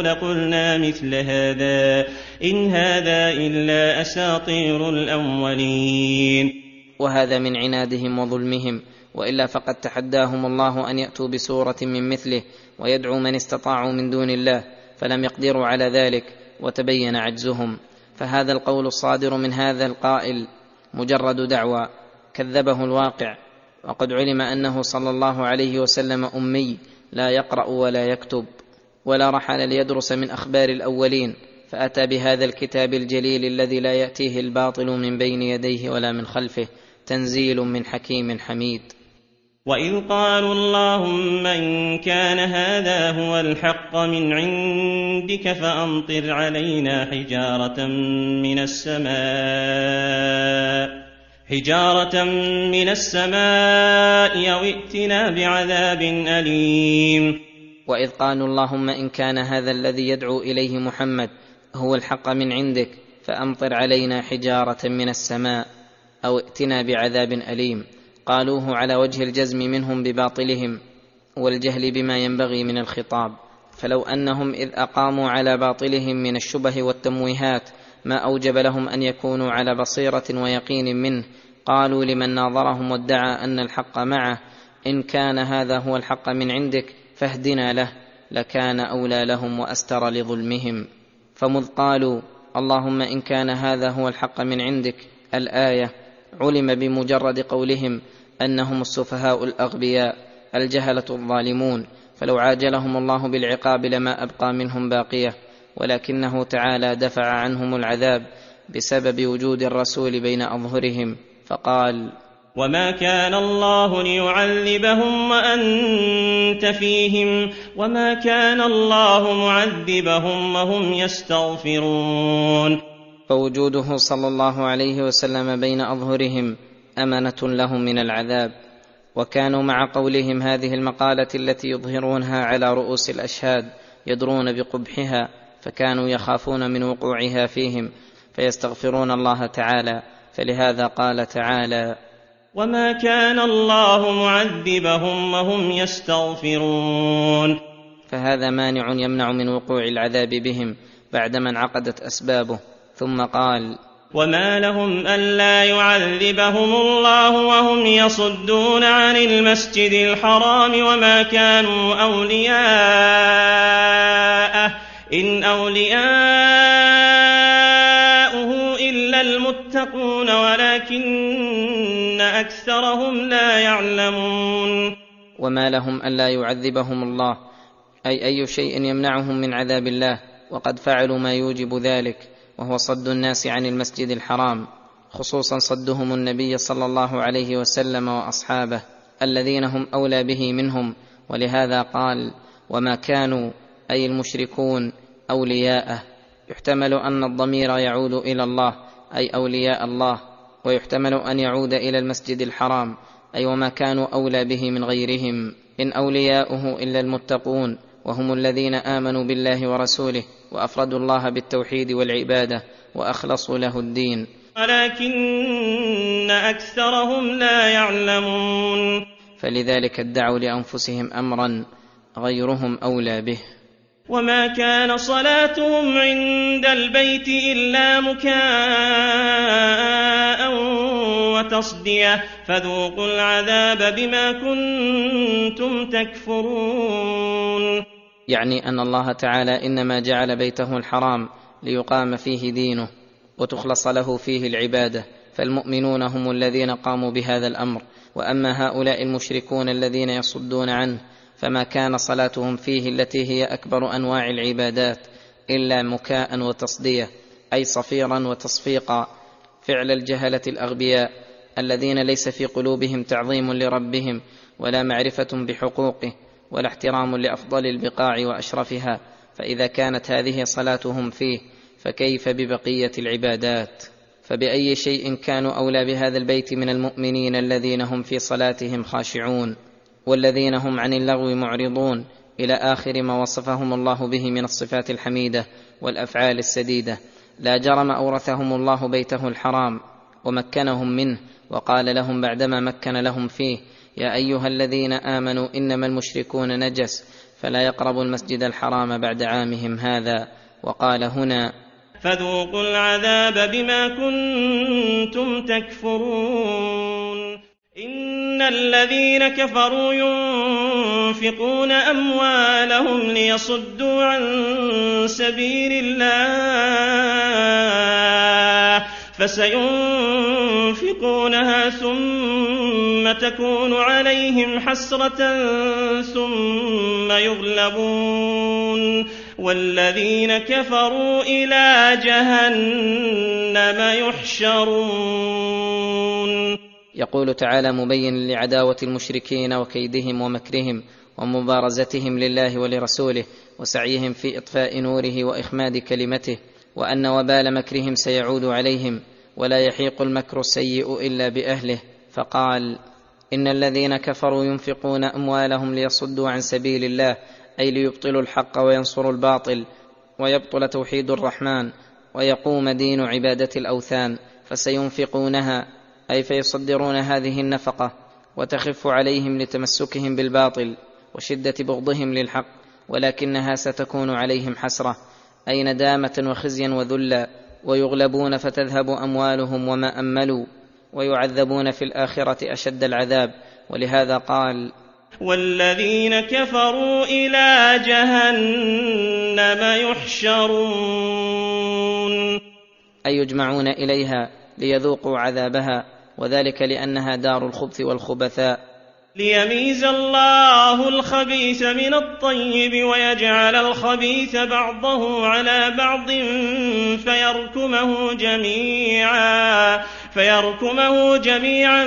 لقلنا مثل هذا. إن هذا إلا أساطير الأولين. وهذا من عنادهم وظلمهم. وإلا فقد تحداهم الله أن يأتوا بسورة من مثله ويدعو من استطاعوا من دون الله فلم يقدروا على ذلك وتبين عجزهم. فهذا القول الصادر من هذا القائل. مجرد دعوى كذبه الواقع. وقد علم أنه صلى الله عليه وسلم أمي لا يقرأ ولا يكتب ولا رحل ليدرس من أخبار الأولين فأتى بهذا الكتاب الجليل الذي لا يأتيه الباطل من بين يديه ولا من خلفه تنزيل من حكيم حميد. واذ قالوا اللهم ان كان هذا هو الحق من عندك فامطر علينا حجاره من السماء حجاره من السماء أو ائتنا بعذاب اليم واذ قالوا اللهم ان كان هذا الذي يدعو اليه محمد هو الحق من عندك فامطر علينا حجاره من السماء أو ائتنا بعذاب اليم قالوه على وجه الجزم منهم بباطلهم والجهل بما ينبغي من الخطاب. فلو أنهم إذ أقاموا على باطلهم من الشبه والتمويهات ما أوجب لهم أن يكونوا على بصيرة ويقين منه. قالوا لمن ناظرهم وادعى أن الحق معه إن كان هذا هو الحق من عندك فاهدنا له لكان أولى لهم وأستر لظلمهم. فمذ قالوا اللهم إن كان هذا هو الحق من عندك الآية علم بمجرد قولهم أنهم السفهاء الأغبياء الجهلة الظالمون. فلو عاجلهم الله بالعقاب لما أبقى منهم باقية. ولكنه تعالى دفع عنهم العذاب بسبب وجود الرسول بين أظهرهم. فقال وما كان الله ليعذبهم وأنت فيهم وما كان الله معذبهم وهم يستغفرون. فوجوده صلى الله عليه وسلم بين أظهرهم أمنة لهم من العذاب وكانوا مع قولهم هذه المقالة التي يظهرونها على رؤوس الأشهاد يدرون بقبحها فكانوا يخافون من وقوعها فيهم فيستغفرون الله تعالى فلهذا قال تعالى وما كان الله معذبهم وهم يستغفرون. فهذا مانع يمنع من وقوع العذاب بهم بعدما انعقدت أسبابه ثم قال وما لهم ألا يعذبهم الله وهم يصدون عن المسجد الحرام وما كانوا أولياءه إن أولياؤه إلا المتقون ولكن أكثرهم لا يعلمون وما لهم الا يعذبهم الله أي أي شيء يمنعهم من عذاب الله وقد فعلوا ما يوجب ذلك. وهو صد الناس عن المسجد الحرام خصوصا صدهم النبي صلى الله عليه وسلم وأصحابه الذين هم أولى به منهم ولهذا قال وما كانوا أي المشركون أولياءه. يحتمل أن الضمير يعود إلى الله أي أولياء الله ويحتمل أن يعود إلى المسجد الحرام أي وما كانوا أولى به من غيرهم إن أولياؤه إلا المتقون. وهم الذين آمنوا بالله ورسوله وأفردوا الله بالتوحيد والعبادة وأخلصوا له الدين. ولكن أكثرهم لا يعلمون. فلذلك ادعوا لأنفسهم أمرا غيرهم أولى به. وما كان صلاتهم عند البيت إلا مكاء وتصدية. فذوقوا العذاب بما كنتم تكفرون. يعني أن الله تعالى إنما جعل بيته الحرام ليقام فيه دينه وتخلص له فيه العبادة فالمؤمنون هم الذين قاموا بهذا الأمر. وأما هؤلاء المشركون الذين يصدون عنه فما كان صلاتهم فيه التي هي أكبر أنواع العبادات إلا مكاء وتصدية أي صفيرا وتصفيقا. فعل الجهلة الأغبياء الذين ليس في قلوبهم تعظيم لربهم ولا معرفة بحقوقه ولا احترام لأفضل البقاع وأشرفها فإذا كانت هذه صلاتهم فيه فكيف ببقية العبادات؟ فبأي شيء كانوا أولى بهذا البيت من المؤمنين الذين هم في صلاتهم خاشعون والذين هم عن اللغو معرضون إلى آخر ما وصفهم الله به من الصفات الحميدة والأفعال السديدة. لا جرم أورثهم الله بيته الحرام ومكنهم منه وقال لهم بعدما مكن لهم فيه يا أيها الذين آمنوا إنما المشركون نجس فلا يقربوا المسجد الحرام بعد عامهم هذا. وقال هنا فذوقوا العذاب بما كنتم تكفرون. إن الذين كفروا ينفقون أموالهم ليصدوا عن سبيل الله. فسينفقونها ثم تكون عليهم حسرة ثم يغلبون. والذين كفروا إلى جهنم يحشرون. يقول تعالى مبينا لعداوة المشركين وكيدهم ومكرهم ومبارزتهم لله ولرسوله وسعيهم في إطفاء نوره وإخماد كلمته. وأن وبال مكرهم سيعود عليهم ولا يحيق المكر السيء إلا بأهله. فقال إن الذين كفروا ينفقون أموالهم ليصدوا عن سبيل الله أي ليبطلوا الحق وينصروا الباطل ويبطل توحيد الرحمن ويقوم دين عبادة الأوثان فسينفقونها أي فيصدرون هذه النفقة وتخف عليهم لتمسكهم بالباطل وشدة بغضهم للحق ولكنها ستكون عليهم حسرة. اي ندامه وخزيا وذلا ويغلبون فتذهب أموالهم وما أملوا ويعذبون في الآخرة أشد العذاب. ولهذا قال والذين كفروا إلى جهنم يحشرون. أي يجمعون إليها ليذوقوا عذابها وذلك لأنها دار الخبث والخبثاء. ليميز الله الخبيث من الطيب ويجعل الخبيث بعضه على بعض فيركمه جميعا فيركمه جميعا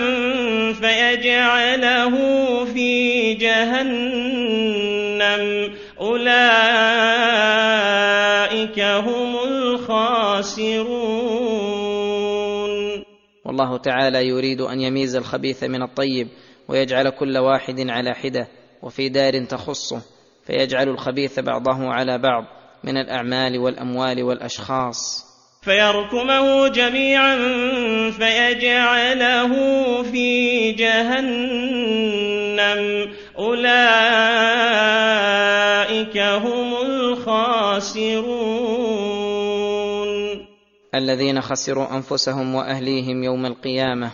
فيجعله في جهنم. أولئك هم الخاسرون. والله تعالى يريد أن يميز الخبيث من الطيب ويجعل كل واحد على حدة وفي دار تخصه فيجعل الخبيث بعضه على بعض من الأعمال والأموال والأشخاص. فيركمه جميعا فيجعله في جهنم. أولئك هم الخاسرون. الذين خسروا أنفسهم وأهليهم يوم القيامة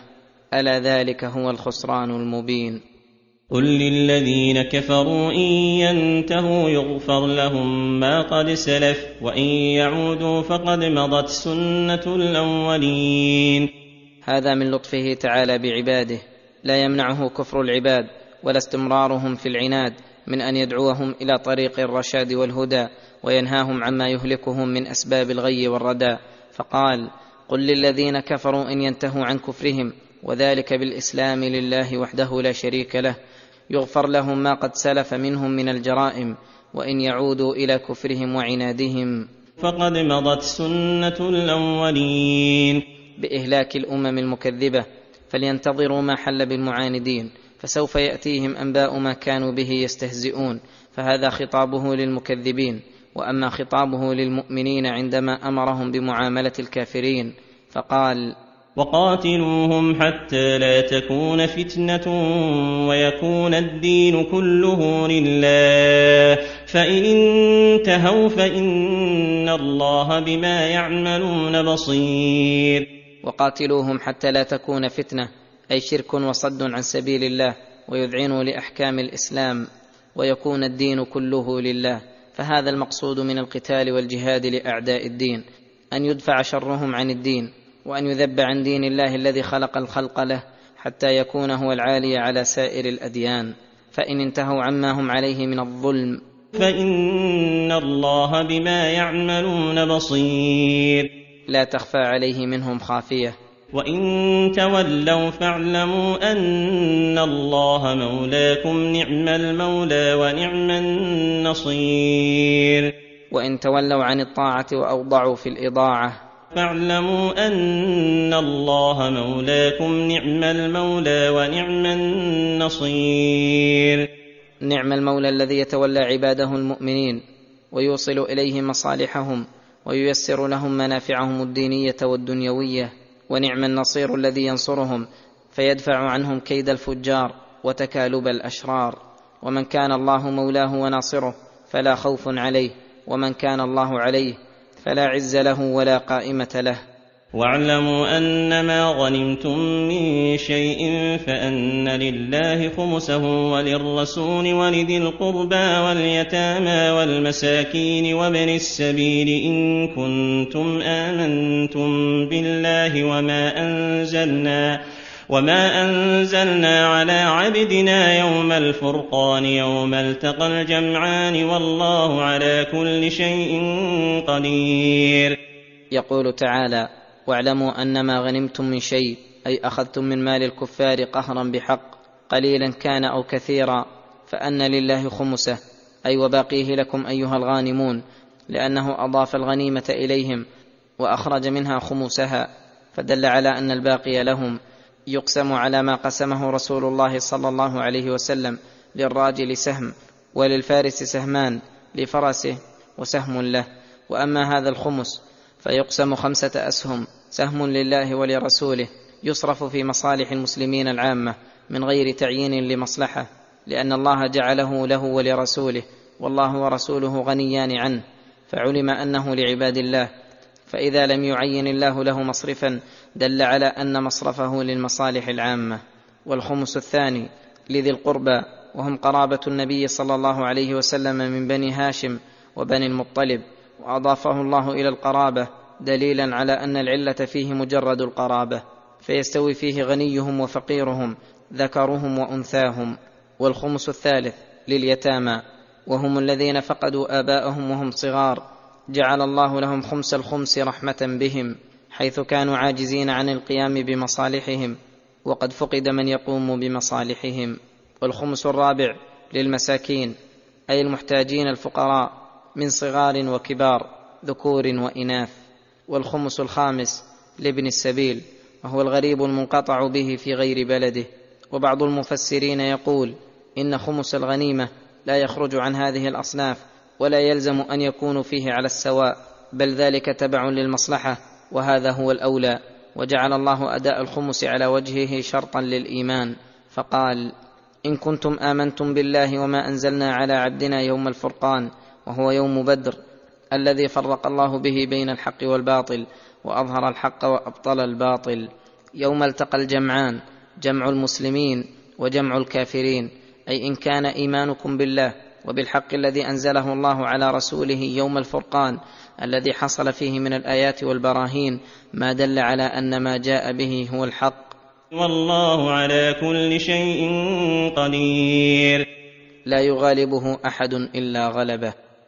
ألا ذلك هو الخسران المبين. قل للذين كفروا إن ينتهوا يغفر لهم ما قد سلف وإن يعودوا فقد مضت سنة الأولين. هذا من لطفه تعالى بعباده لا يمنعه كفر العباد ولا استمرارهم في العناد من أن يدعوهم إلى طريق الرشاد والهدى وينهاهم عما يهلكهم من أسباب الغي والردى فقال قل للذين كفروا إن ينتهوا عن كفرهم وذلك بالإسلام لله وحده لا شريك له يغفر لهم ما قد سلف منهم من الجرائم وإن يعودوا إلى كفرهم وعنادهم. فقد مضت سنة الأولين. بإهلاك الأمم المكذبة فلينتظروا ما حل بالمعاندين فسوف يأتيهم أنباء ما كانوا به يستهزئون. فهذا خطابه للمكذبين وأما خطابه للمؤمنين عندما أمرهم بمعاملة الكافرين فقال وقاتلوهم حتى لا تكون فتنة ويكون الدين كله لله. فإن انتهوا فإن الله بما يعملون بصير. وقاتلوهم حتى لا تكون فتنة أي شرك وصد عن سبيل الله ويذعنوا لأحكام الإسلام ويكون الدين كله لله. فهذا المقصود من القتال والجهاد لأعداء الدين أن يدفع شرهم عن الدين وأن يذب عن دين الله الذي خلق الخلق له حتى يكون هو العالي على سائر الأديان. فإن انتهوا عما هم عليه من الظلم. فإن الله بما يعملون بصير. لا تخفى عليه منهم خافية. وإن تولوا فاعلموا أن الله مولاكم نعم المولى ونعم النصير. وإن تولوا عن الطاعة وأوضعوا في الإضاعة فاعلموا أن الله مولاكم نعم المولى ونعم النصير. نعم المولى الذي يتولى عباده المؤمنين ويوصل اليهم مصالحهم وييسر لهم منافعهم الدينية والدنيوية ونعم النصير الذي ينصرهم فيدفع عنهم كيد الفجار وتكالب الأشرار. ومن كان الله مولاه وناصره فلا خوف عليه ومن كان الله عليه فلا عز له ولا قائمة له. واعلموا أنما غنمتم من شيء فأن لله خمسه وللرسول ولذي القربى واليتامى والمساكين وابن السبيل إن كنتم آمنتم بالله وما أنزلنا وما انزلنا على عبدنا يوم الفرقان يوم التقى الجمعان والله على كل شيء قدير. يقول تعالى واعلموا أنما غنمتم من شيء أي أخذتم من مال الكفار قهرا بحق قليلا كان أو كثيرا فأن لله خمسه أي وباقيه لكم أيها الغانمون لأنه أضاف الغنيمة إليهم وأخرج منها خمسها فدل على أن الباقي لهم يقسم على ما قسمه رسول الله صلى الله عليه وسلم للراجل سهم وللفارس سهمان لفرسه وسهم له. وأما هذا الخمس فيقسم خمسة أسهم سهم لله ولرسوله يصرف في مصالح المسلمين العامة من غير تعيين لمصلحة لأن الله جعله له ولرسوله والله ورسوله غنيان عنه فعلم أنه لعباد الله فإذا لم يعين الله له مصرفا دل على أن مصرفه للمصالح العامة. والخمس الثاني لذي القربى وهم قرابة النبي صلى الله عليه وسلم من بني هاشم وبني المطلب وأضافه الله إلى القرابة دليلا على أن العلة فيه مجرد القرابة فيستوي فيه غنيهم وفقيرهم ذكرهم وأنثاهم. والخمس الثالث لليتامى وهم الذين فقدوا آباءهم وهم صغار جعل الله لهم خمس الخمس رحمة بهم حيث كانوا عاجزين عن القيام بمصالحهم وقد فقد من يقوم بمصالحهم. والخمس الرابع للمساكين أي المحتاجين الفقراء من صغار وكبار ذكور وإناث. والخمس الخامس لابن السبيل وهو الغريب المنقطع به في غير بلده. وبعض المفسرين يقول إن خمس الغنيمة لا يخرج عن هذه الأصناف ولا يلزم أن يكونوا فيه على السواء بل ذلك تبع للمصلحة وهذا هو الأولى. وجعل الله أداء الخمس على وجهه شرطا للإيمان. فقال إن كنتم آمنتم بالله وما أنزلنا على عبدنا يوم الفرقان وهو يوم بدر الذي فرق الله به بين الحق والباطل وأظهر الحق وأبطل الباطل. يوم التقى الجمعان جمع المسلمين وجمع الكافرين. أي إن كان إيمانكم بالله وبالحق الذي أنزله الله على رسوله يوم الفرقان الذي حصل فيه من الآيات والبراهين ما دل على أن ما جاء به هو الحق. والله على كل شيء قدير. لا يغالبه أحد إلا غلبه.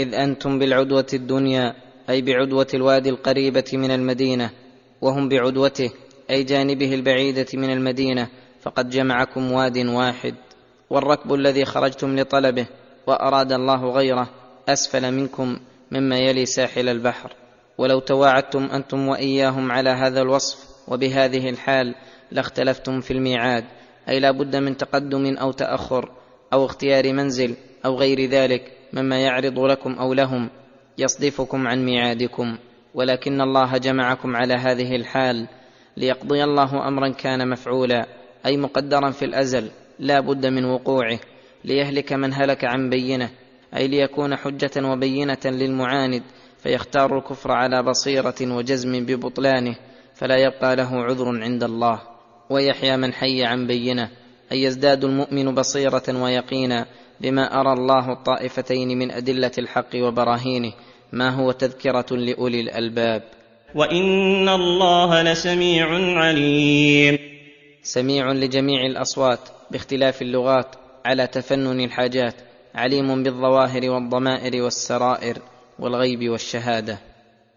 إذ أنتم بالعدوة الدنيا أي بعدوة الوادي القريبة من المدينة وهم بعدوته أي جانبه البعيدة من المدينة فقد جمعكم واد واحد. والركب الذي خرجتم لطلبه وأراد الله غيره أسفل منكم مما يلي ساحل البحر. ولو تواعدتم أنتم وإياهم على هذا الوصف وبهذه الحال لاختلفتم في الميعاد أي لا بد من تقدم أو تأخر أو اختيار منزل أو غير ذلك. مما يعرض لكم أو لهم يصدفكم عن ميعادكم ولكن الله جمعكم على هذه الحال ليقضي الله أمرا كان مفعولا أي مقدرا في الأزل لا بد من وقوعه ليهلك من هلك عن بينه أي ليكون حجة وبينة للمعاند فيختار الكفر على بصيرة وجزم ببطلانه فلا يبقى له عذر عند الله. ويحيى من حي عن بينه أي يزداد المؤمن بصيرة ويقينا بما أرى الله الطائفتين من أدلة الحق وبراهينه ما هو تذكرة لأولي الألباب؟ وإن الله لسميع عليم. سميع لجميع الأصوات باختلاف اللغات على تفنن الحاجات عليم بالظواهر والضمائر والسرائر والغيب والشهادة.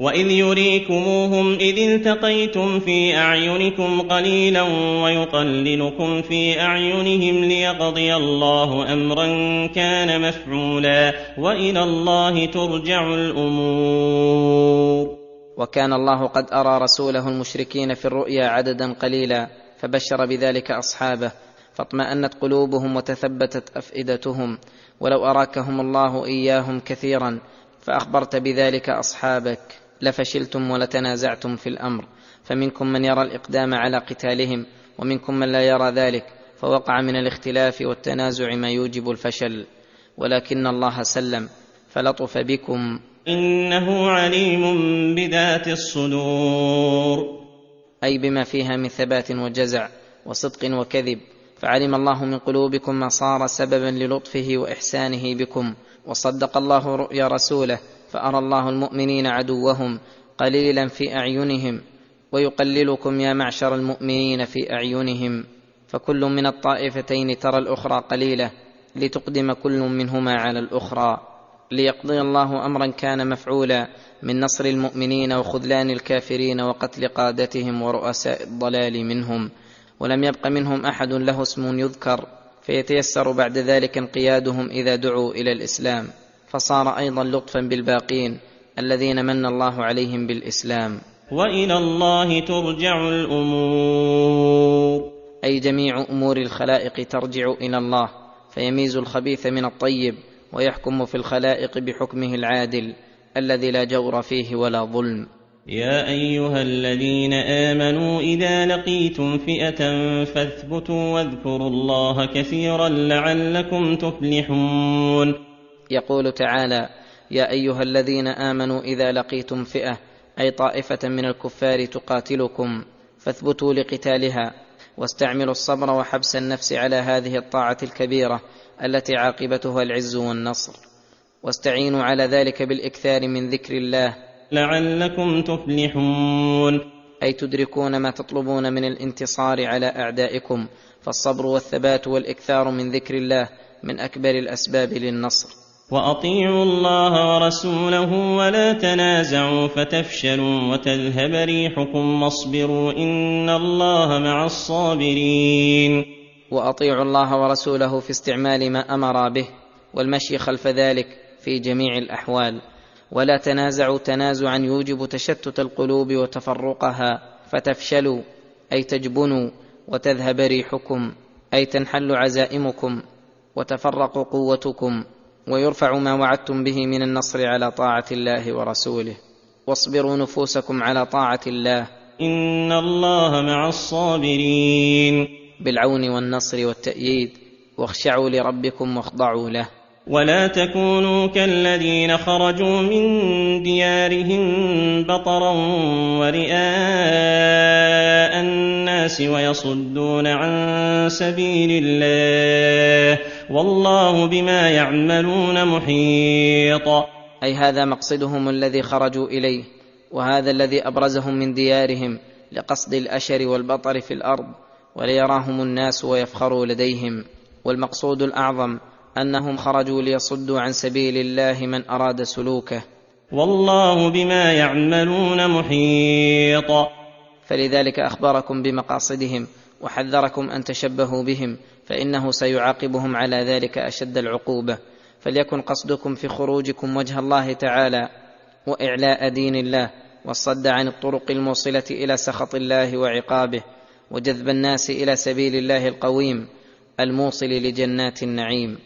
واذ يريكموهم اذ التقيتم في اعينكم قليلا ويقللكم في اعينهم ليقضي الله امرا كان مفعولا والى الله ترجع الأمور. وكان الله قد ارى رسوله المشركين في الرؤيا عددا قليلا فبشر بذلك اصحابه فاطمانت قلوبهم وتثبتت افئدتهم. ولو اراكهم الله اياهم كثيرا فاخبرت بذلك اصحابك. لفشلتم ولتنازعتم في الأمر. فمنكم من يرى الإقدام على قتالهم ومنكم من لا يرى ذلك فوقع من الاختلاف والتنازع ما يوجب الفشل. ولكن الله سلم فلطف بكم. إنه عليم بذات الصدور. أي بما فيها من ثبات وجزع وصدق وكذب. فعلم الله من قلوبكم ما صار سببا للطفه وإحسانه بكم وصدق الله رؤيا رسوله. فأرى الله المؤمنين عدوهم قليلا في أعينهم ويقللكم يا معشر المؤمنين في أعينهم. فكل من الطائفتين ترى الأخرى قليلة لتقدم كل منهما على الأخرى. ليقضي الله أمرا كان مفعولا من نصر المؤمنين وخذلان الكافرين وقتل قادتهم ورؤساء الضلال منهم. ولم يبق منهم أحد له اسم يذكر فيتيسر بعد ذلك انقيادهم إذا دعوا إلى الإسلام. فصار أيضا لطفا بالباقين الذين من الله عليهم بالإسلام. وإلى الله ترجع الأمور. أي جميع أمور الخلائق ترجع إلى الله فيميز الخبيث من الطيب ويحكم في الخلائق بحكمه العادل الذي لا جور فيه ولا ظلم. يا أيها الذين آمنوا إذا لقيتم فئة فاثبتوا واذكروا الله كثيرا لعلكم تفلحون. يقول تعالى يا أيها الذين آمنوا إذا لقيتم فئة أي طائفة من الكفار تقاتلكم فاثبتوا لقتالها واستعملوا الصبر وحبس النفس على هذه الطاعة الكبيرة التي عاقبتها العز والنصر. واستعينوا على ذلك بالإكثار من ذكر الله. لعلكم تفلحون. أي تدركون ما تطلبون من الانتصار على أعدائكم فالصبر والثبات والإكثار من ذكر الله من أكبر الأسباب للنصر. وأطيعوا الله ورسوله ولا تنازعوا فتفشلوا وتذهب ريحكم واصبروا إن الله مع الصابرين. وأطيعوا الله ورسوله في استعمال ما أمر به والمشي خلف ذلك في جميع الأحوال. ولا تنازعوا تنازعا يوجب تشتت القلوب وتفرقها. فتفشلوا أي تجبنوا وتذهب ريحكم أي تنحل عزائمكم وتفرق قوتكم. ويرفع ما وعدتم به من النصر على طاعة الله ورسوله. واصبروا نفوسكم على طاعة الله. إن الله مع الصابرين. بالعون والنصر والتأييد. واخشعوا لربكم واخضعوا له. ولا تكونوا كالذين خرجوا من ديارهم بطرا ورئاء الناس ويصدون عن سبيل الله. والله بما يعملون محيط. أي هذا مقصدهم الذي خرجوا إليه وهذا الذي أبرزهم من ديارهم لقصد الأشر والبطر في الأرض وليراهم الناس ويفخروا لديهم. والمقصود الأعظم أنهم خرجوا ليصدوا عن سبيل الله من أراد سلوكه. والله بما يعملون محيط. فلذلك أخبركم بمقاصدهم وحذركم أن تشبهوا بهم فإنه سيعاقبهم على ذلك أشد العقوبة. فليكن قصدكم في خروجكم وجه الله تعالى وإعلاء دين الله والصد عن الطرق الموصلة إلى سخط الله وعقابه وجذب الناس إلى سبيل الله القويم الموصل لجنات النعيم.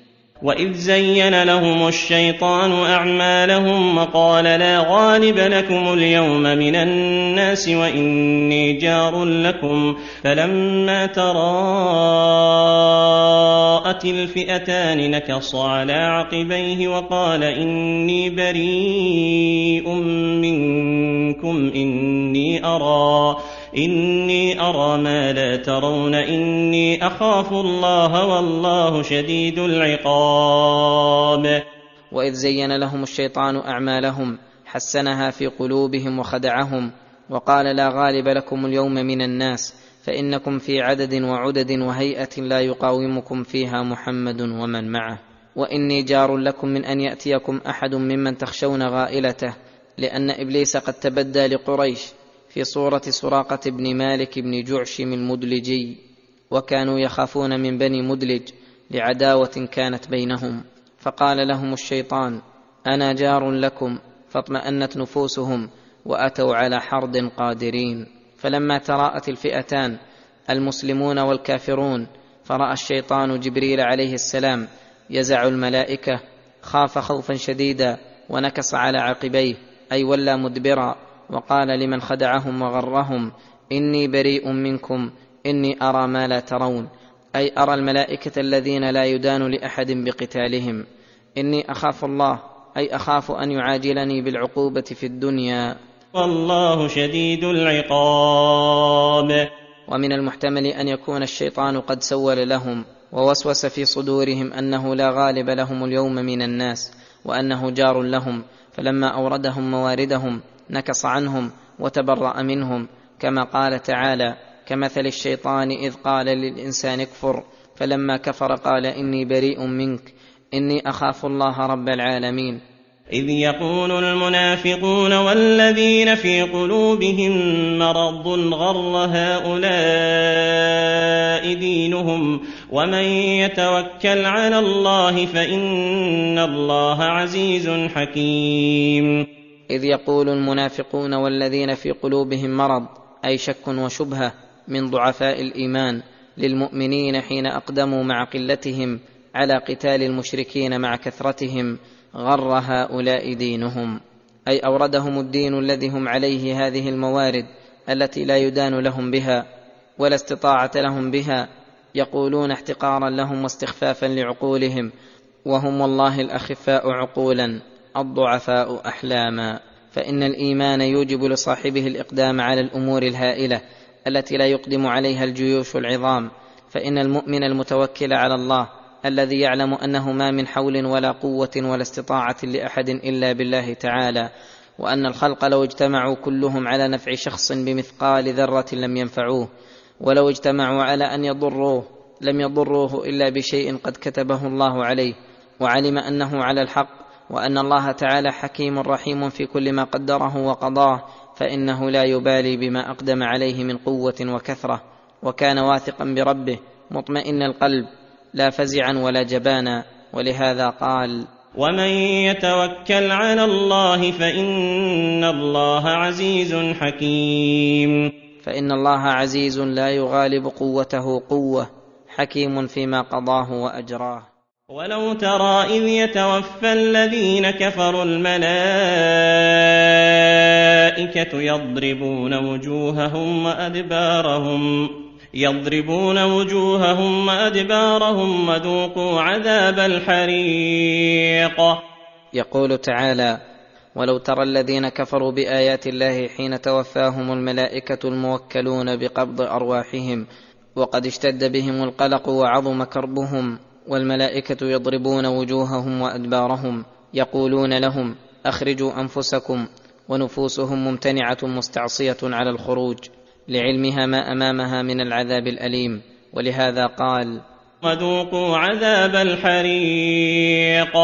واذ زين لهم الشيطان اعمالهم وقال لا غالب لكم اليوم من الناس واني جار لكم فلما تراءت الفئتان نكص على عقبيه وقال اني بريء منكم اني ارى إني أرى ما لا ترون إني أخاف الله والله شديد العقاب. وإذ زين لهم الشيطان أعمالهم حسنها في قلوبهم وخدعهم وقال لا غالب لكم اليوم من الناس فإنكم في عدد وعدد وهيئة لا يقاومكم فيها محمد ومن معه. وإني جار لكم من أن يأتيكم أحد ممن تخشون غائلته لأن إبليس قد تبدى لقريش في صورة سراقة بن مالك بن جعشم المدلجي وكانوا يخافون من بني مدلج لعداوة كانت بينهم. فقال لهم الشيطان أنا جار لكم فاطمأنت نفوسهم وأتوا على حرد قادرين. فلما تراءت الفئتان المسلمون والكافرون فرأى الشيطان جبريل عليه السلام يزع الملائكة خاف خوفا شديدا ونكص على عقبيه أي ولى مدبرا. وقال لمن خدعهم وغرهم إني بريء منكم إني أرى ما لا ترون أي أرى الملائكة الذين لا يدان لأحد بقتالهم إني أخاف الله أي أخاف أن يعاجلني بالعقوبة في الدنيا. والله شديد العقاب. ومن المحتمل أن يكون الشيطان قد سول لهم ووسوس في صدورهم أنه لا غالب لهم اليوم من الناس وأنه جار لهم فلما أوردهم مواردهم نكص عنهم وتبرأ منهم كما قال تعالى كمثل الشيطان إذ قال للإنسان اكفر فلما كفر قال إني بريء منك إني أخاف الله رب العالمين. إذ يقول المنافقون والذين في قلوبهم مرض غر هؤلاء دينهم ومن يتوكل على الله فإن الله عزيز حكيم. إذ يقول المنافقون والذين في قلوبهم مرض أي شك وشبهة من ضعفاء الإيمان للمؤمنين حين أقدموا مع قلتهم على قتال المشركين مع كثرتهم غر هؤلاء دينهم. أي أوردهم الدين الذي هم عليه هذه الموارد التي لا يدان لهم بها ولا استطاعة لهم بها يقولون احتقارا لهم واستخفافا لعقولهم وهم والله الأخفاء عقولا. الضعفاء أحلاما فإن الإيمان يوجب لصاحبه الإقدام على الأمور الهائلة التي لا يقدم عليها الجيوش العظام فإن المؤمن المتوكل على الله الذي يعلم أنه ما من حول ولا قوة ولا استطاعة لأحد إلا بالله تعالى وأن الخلق لو اجتمعوا كلهم على نفع شخص بمثقال ذرة لم ينفعوه ولو اجتمعوا على أن يضروه لم يضروه إلا بشيء قد كتبه الله عليه وعلم أنه على الحق وأن الله تعالى حكيم رحيم في كل ما قدره وقضاه فإنه لا يبالي بما أقدم عليه من قوة وكثرة وكان واثقا بربه مطمئن القلب لا فزعا ولا جبانا ولهذا قال ومن يتوكل على الله فإن الله عزيز حكيم. فإن الله عزيز لا يغالب قوته قوة حكيم فيما قضاه وأجراه. ولو ترى اذ يتوفى الذين كفروا الملائكه يضربون وجوههم وادبارهم يضربون وجوههم وادبارهم وذوقوا عذاب الحريق يقول تعالى ولو ترى الذين كفروا بايات الله حين توفاهم الملائكه الموكلون بقبض ارواحهم وقد اشتد بهم القلق وعظم كربهم والملائكة يضربون وجوههم وأدبارهم يقولون لهم أخرجوا أنفسكم ونفوسهم ممتنعة مستعصية على الخروج لعلمها ما أمامها من العذاب الأليم ولهذا قال وذوقوا عذاب الحريق.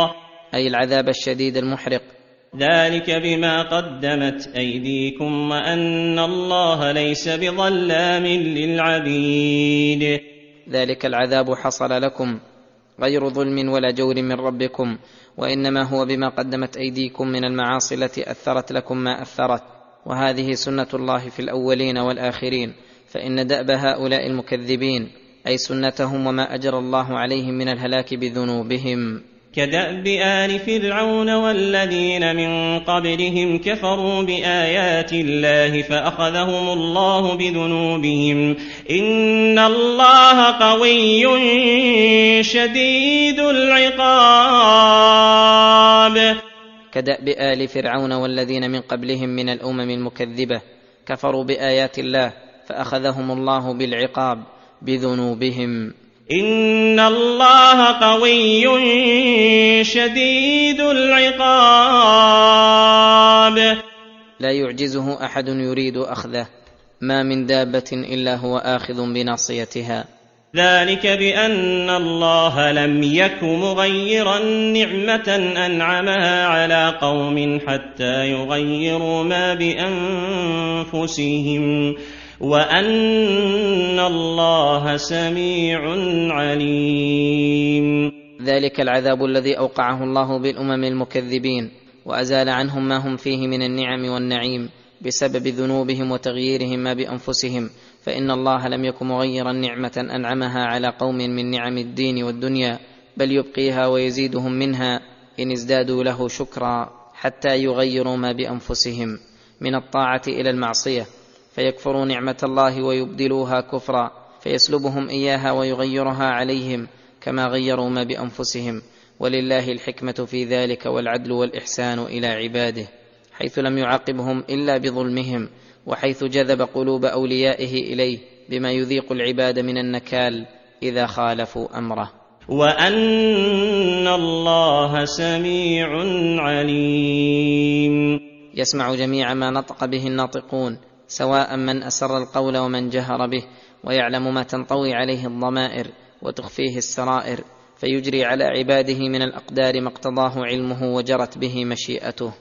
أي العذاب الشديد المحرق. ذلك بما قدمت أيديكم وأن الله ليس بظلام للعبيد. ذلك العذاب حصل لكم غير ظلم ولا جور من ربكم وإنما هو بما قدمت أيديكم من المعاصي التي أثرت لكم ما أثرت. وهذه سنة الله في الأولين والآخرين فإن دأب هؤلاء المكذبين أي سنتهم وما اجرى الله عليهم من الهلاك بذنوبهم. كدأب آل فرعون والذين من قبلهم كفروا بآيات الله فأخذهم الله بذنوبهم. إن الله قوي شديد العقاب. كدأب آل فرعون والذين من قبلهم من الأمم المكذبة كفروا بآيات الله فأخذهم الله بالعقاب بذنوبهم. ان الله قوي شديد العقاب. لا يعجزه أحد يريد أخذه. ما من دابة إلا هو آخذ بناصيتها. ذلك بان الله لم يك مغيرا نعمه انعمها على قوم حتى يغيروا ما بانفسهم. وان الله سميع عليم ذلك العذاب الذي اوقعه الله بالامم المكذبين وازال عنهم ما هم فيه من النعم والنعيم بسبب ذنوبهم وتغييرهم ما بانفسهم فان الله لم يكن مغيرا نعمه انعمها على قوم من نعم الدين والدنيا بل يبقيها ويزيدهم منها ان ازدادوا له شكرا حتى يغيروا ما بانفسهم من الطاعه إلى المعصيه فيكفروا نعمة الله ويبدلوها كفرا فيسلبهم إياها ويغيرها عليهم كما غيروا ما بأنفسهم. ولله الحكمة في ذلك والعدل والإحسان إلى عباده حيث لم يعاقبهم إلا بظلمهم وحيث جذب قلوب أوليائه إليه بما يذيق العباد من النكال إذا خالفوا أمره. وأن الله سميع عليم. يسمع جميع ما نطق به الناطقون سواء من أسر القول ومن جهر به ويعلم ما تنطوي عليه الضمائر وتخفيه السرائر فيجري على عباده من الأقدار ما اقتضاه علمه وجرت به مشيئته.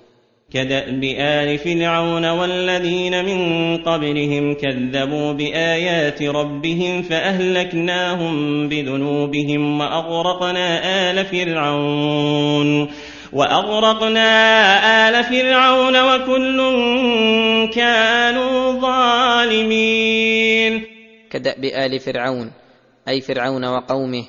كداب ال فرعون والذين من قبلهم كذبوا بآيات ربهم فأهلكناهم بذنوبهم وأغرقنا آل فرعون. وأغرقنا آل فرعون وكل كانوا ظالمين. كدأب آل فرعون أي فرعون وقومه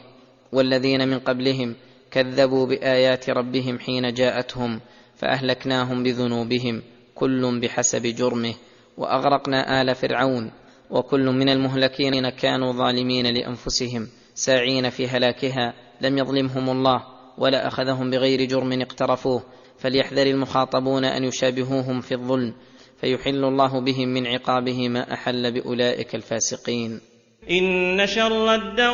والذين من قبلهم كذبوا بآيات ربهم حين جاءتهم فأهلكناهم بذنوبهم كل بحسب جرمه وأغرقنا آل فرعون وكل من المهلكين كانوا ظالمين لأنفسهم ساعين في هلاكها لم يظلمهم الله. ولا أخذهم بغير جرم اقترفوه فليحذر المخاطبون أن يشابهوهم في الظلم فيحل الله بهم من عقابه ما أحل بأولئك الفاسقين. إن شر الدواب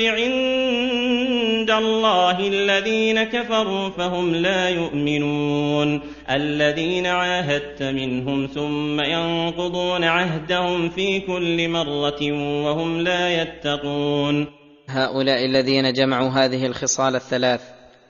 عند الله الذين كفروا فهم لا يؤمنون. الذين عاهدت منهم ثم ينقضون عهدهم في كل مرة وهم لا يتقون. هؤلاء الذين جمعوا هذه الخصال الثلاث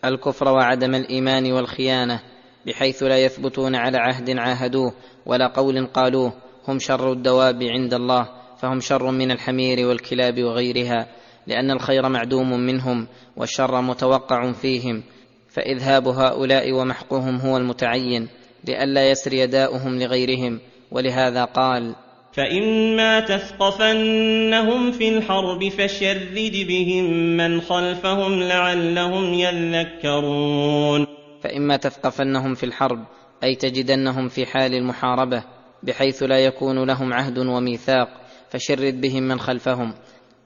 الكفر وعدم الإيمان والخيانة بحيث لا يثبتون على عهد عاهدوه ولا قول قالوه هم شر الدواب عند الله فهم شر من الحمير والكلاب وغيرها لأن الخير معدوم منهم والشر متوقع فيهم فإذهاب هؤلاء ومحقهم هو المتعين لئلا يسري داؤهم لغيرهم ولهذا قال فإما تثقفنهم في الحرب فشرد بهم من خلفهم لعلهم يذكرون فاما تثقفنهم في الحرب اي تجدنهم في حال المحاربه بحيث لا يكون لهم عهد وميثاق فشرد بهم من خلفهم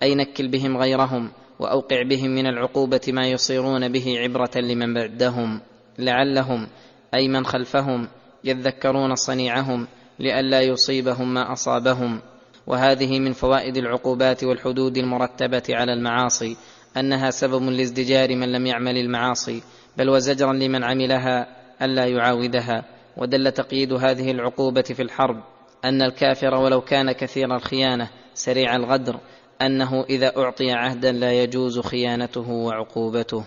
اي نكل بهم غيرهم واوقع بهم من العقوبه ما يصيرون به عبره لمن بعدهم لعلهم اي من خلفهم يذكرون صنيعهم لئلا يصيبهم ما أصابهم. وهذه من فوائد العقوبات والحدود المرتبة على المعاصي أنها سبب لازدجار من لم يعمل المعاصي بل وزجرا لمن عملها ألا يعاودها. ودل تقييد هذه العقوبة في الحرب أن الكافر ولو كان كثير الخيانة سريع الغدر أنه إذا أعطي عهدا لا يجوز خيانته وعقوبته.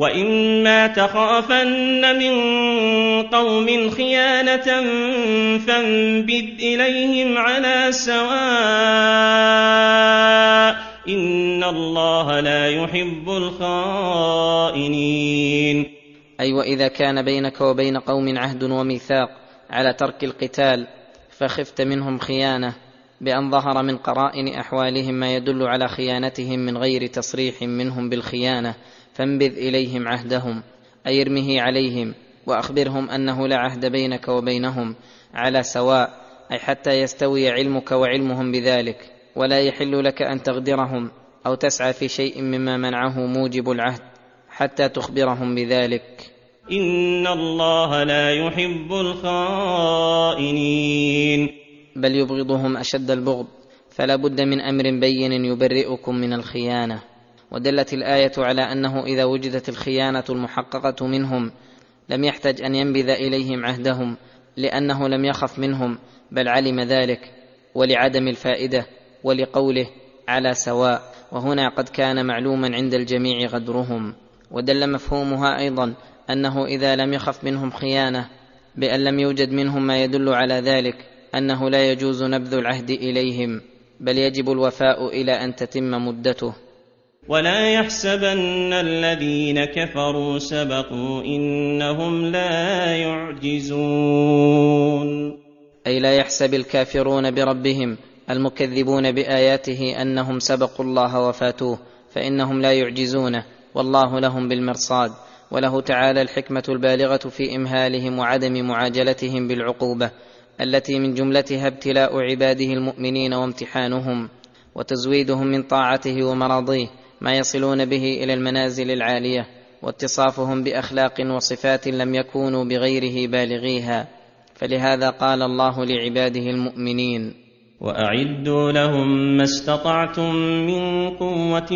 واما تخافن من قوم خيانه فانبذ اليهم على سواء ان الله لا يحب الخائنين. أي واذا كان بينك وبين قوم عهد وميثاق على ترك القتال فخفت منهم خيانه بان ظهر من قرائن احوالهم ما يدل على خيانتهم من غير تصريح منهم بالخيانه فانبذ إليهم عهدهم أي ارمه عليهم وأخبرهم أنه لا عهد بينك وبينهم على سواء أي حتى يستوي علمك وعلمهم بذلك ولا يحل لك أن تغدرهم أو تسعى في شيء مما منعه موجب العهد حتى تخبرهم بذلك. إن الله لا يحب الخائنين. بل يبغضهم أشد البغض فلا بد من أمر بين يبرئكم من الخيانة. ودلت الآية على أنه إذا وجدت الخيانة المحققة منهم لم يحتج أن ينبذ إليهم عهدهم لأنه لم يخف منهم بل علم ذلك ولعدم الفائدة ولقوله على سواء. وهنا قد كان معلوما عند الجميع غدرهم. ودل مفهومها أيضا أنه إذا لم يخف منهم خيانة بأن لم يوجد منهم ما يدل على ذلك أنه لا يجوز نبذ العهد إليهم بل يجب الوفاء إلى أن تتم مدته. ولا يحسبن الذين كفروا سبقوا إنهم لا يعجزون. أي لا يحسب الكافرون بربهم المكذبون بآياته أنهم سبقوا الله وفاتوه فإنهم لا يعجزونه والله لهم بالمرصاد وله تعالى الحكمة البالغة في إمهالهم وعدم معاجلتهم بالعقوبة التي من جملتها ابتلاء عباده المؤمنين وامتحانهم وتزويدهم من طاعته ومراضيه. ما يصلون به إلى المنازل العالية واتصافهم بأخلاق وصفات لم يكونوا بغيره بالغيها. فلهذا قال الله لعباده المؤمنين وأعدوا لهم ما استطعتم من قوة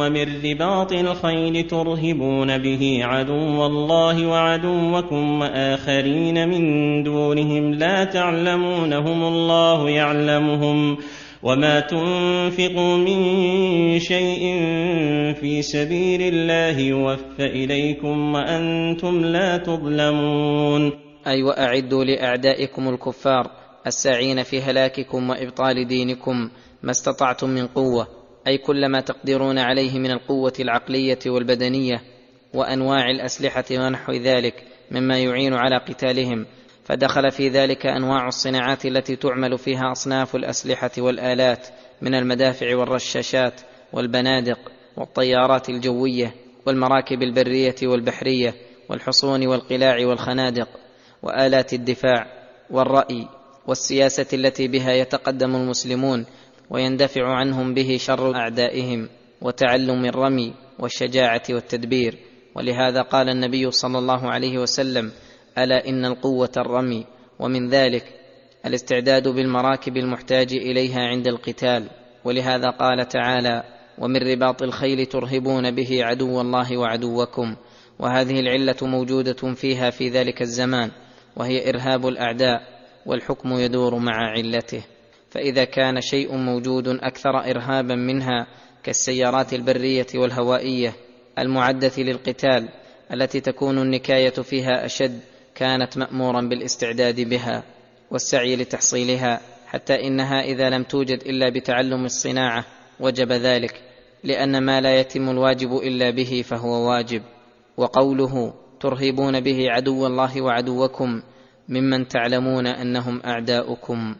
ومن رباط الخيل ترهبون به عدو الله وعدوكم وآخرين من دونهم لا تعلمونهم الله يعلمهم. وما تنفقوا من شيء في سبيل الله يوفى اليكم وأنتم لا تظلمون أي وأعدوا لأعدائكم الكفار الساعين في هلاككم وإبطال دينكم ما استطعتم من قوة أي كل ما تقدرون عليه من القوة العقلية والبدنية وأنواع الأسلحة ونحو ذلك مما يعين على قتالهم فدخل في ذلك أنواع الصناعات التي تعمل فيها أصناف الأسلحة والآلات من المدافع والرشاشات والبنادق والطيارات الجوية والمراكب البرية والبحرية والحصون والقلاع والخنادق وآلات الدفاع والرأي والسياسة التي بها يتقدم المسلمون ويندفع عنهم به شر أعدائهم وتعلم الرمي والشجاعة والتدبير ولهذا قال النبي صلى الله عليه وسلم ألا إن القوة الرمي ومن ذلك الاستعداد بالمراكب المحتاج إليها عند القتال. ولهذا قال تعالى ومن رباط الخيل ترهبون به عدو الله وعدوكم. وهذه العلة موجودة فيها في ذلك الزمان وهي إرهاب الأعداء والحكم يدور مع علته. فإذا كان شيء موجود أكثر ارهابا منها كالسيارات البرية والهوائية المعدة للقتال التي تكون النكاية فيها أشد كانت مأمورا بالاستعداد بها والسعي لتحصيلها حتى إنها إذا لم توجد إلا بتعلم الصناعة وجب ذلك لأن ما لا يتم الواجب إلا به فهو واجب. وقوله ترهبون به عدو الله وعدوكم ممن تعلمون أنهم أعداؤكم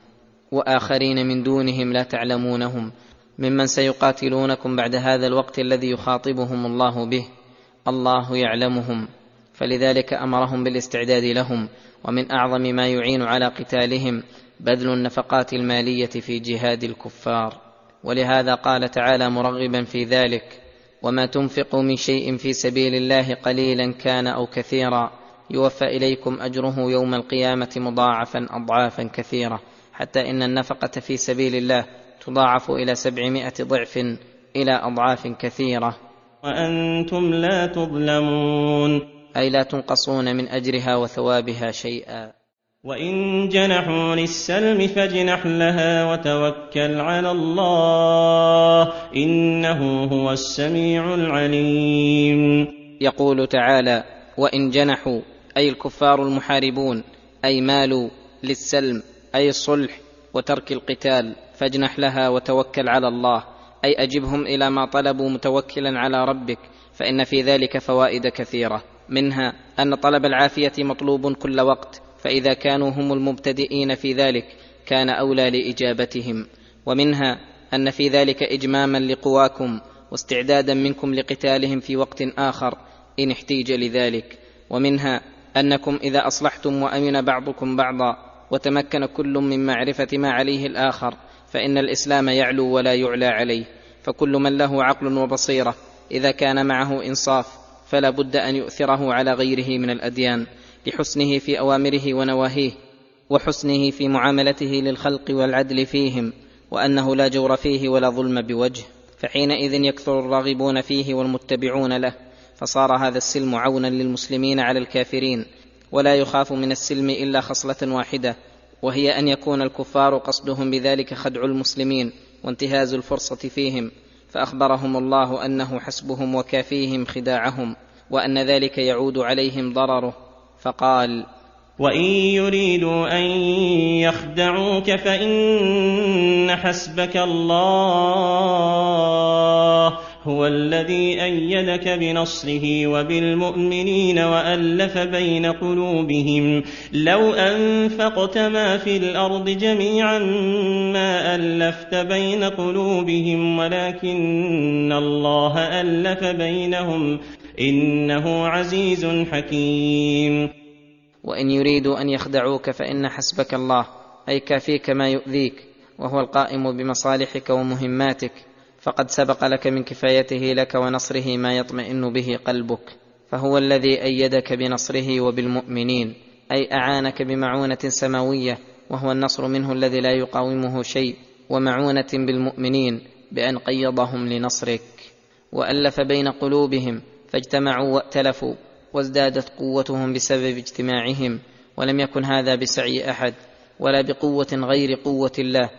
وآخرين من دونهم لا تعلمونهم ممن سيقاتلونكم بعد هذا الوقت الذي يخاطبهم الله به الله يعلمهم فلذلك أمرهم بالاستعداد لهم ومن أعظم ما يعين على قتالهم بذل النفقات المالية في جهاد الكفار. ولهذا قال تعالى مرغبا في ذلك وما تنفقوا من شيء في سبيل الله قليلا كان أو كثيرا يوفى إليكم أجره يوم القيامة مضاعفا اضعافا كثيرة حتى إن النفقة في سبيل الله تضاعف إلى سبعمائة ضعف إلى أضعاف كثيرة. وأنتم لا تظلمون. أي لا تنقصون من أجرها وثوابها شيئا. وإن جنحوا للسلم فاجنح لها وتوكل على الله إنه هو السميع العليم. يقول تعالى وإن جنحوا أي الكفار المحاربون أي مالوا للسلم أي الصلح وترك القتال فاجنح لها وتوكل على الله. أي أجبهم إلى ما طلبوا متوكلا على ربك فإن في ذلك فوائد كثيرة. منها أن طلب العافية مطلوب كل وقت فإذا كانوا هم المبتدئين في ذلك كان أولى لإجابتهم. ومنها أن في ذلك إجماما لقواكم واستعدادا منكم لقتالهم في وقت آخر إن احتيج لذلك. ومنها أنكم إذا أصلحتم وأمن بعضكم بعضا وتمكن كل من معرفة ما عليه الآخر فإن الإسلام يعلو ولا يعلى عليه. فكل من له عقل وبصيرة إذا كان معه إنصاف فلا بد أن يؤثره على غيره من الأديان لحسنه في أوامره ونواهيه وحسنه في معاملته للخلق والعدل فيهم وأنه لا جور فيه ولا ظلم بوجه. فحينئذ يكثر الراغبون فيه والمتبعون له فصار هذا السلم عونا للمسلمين على الكافرين ولا يخاف من السلم إلا خصلة واحدة وهي أن يكون الكفار قصدهم بذلك خدع المسلمين وانتهاز الفرصة فيهم. فأخبرهم الله أنه حسبهم وكافيهم خداعهم وأن ذلك يعود عليهم ضرره. فقال وإن يريدوا أن يخدعوك فإن حسبك الله. هو الذي أيدك بنصره وبالمؤمنين وألف بين قلوبهم. لو أنفقت ما في الأرض جميعا ما ألفت بين قلوبهم ولكن الله ألف بينهم. إنه عزيز حكيم. وإن يريدوا أن يخدعوك فإن حسبك الله أي كافيك ما يؤذيك وهو القائم بمصالحك ومهماتك. فقد سبق لك من كفايته لك ونصره ما يطمئن به قلبك. فهو الذي أيدك بنصره وبالمؤمنين أي أعانك بمعونة سماوية وهو النصر منه الذي لا يقاومه شيء ومعونة بالمؤمنين بأن قيضهم لنصرك. وألف بين قلوبهم فاجتمعوا وائتلفوا وازدادت قوتهم بسبب اجتماعهم ولم يكن هذا بسعي أحد ولا بقوة غير قوة الله.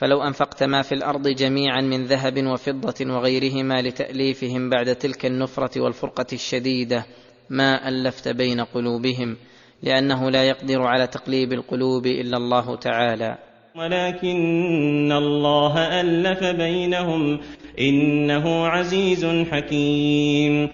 فلو أنفقت ما في الأرض جميعا من ذهب وفضة وغيرهما لتأليفهم بعد تلك النفرة والفرقة الشديدة ما ألفت بين قلوبهم لأنه لا يقدر على تقليب القلوب إلا الله تعالى. ولكن الله ألف بينهم إنه عزيز حكيم.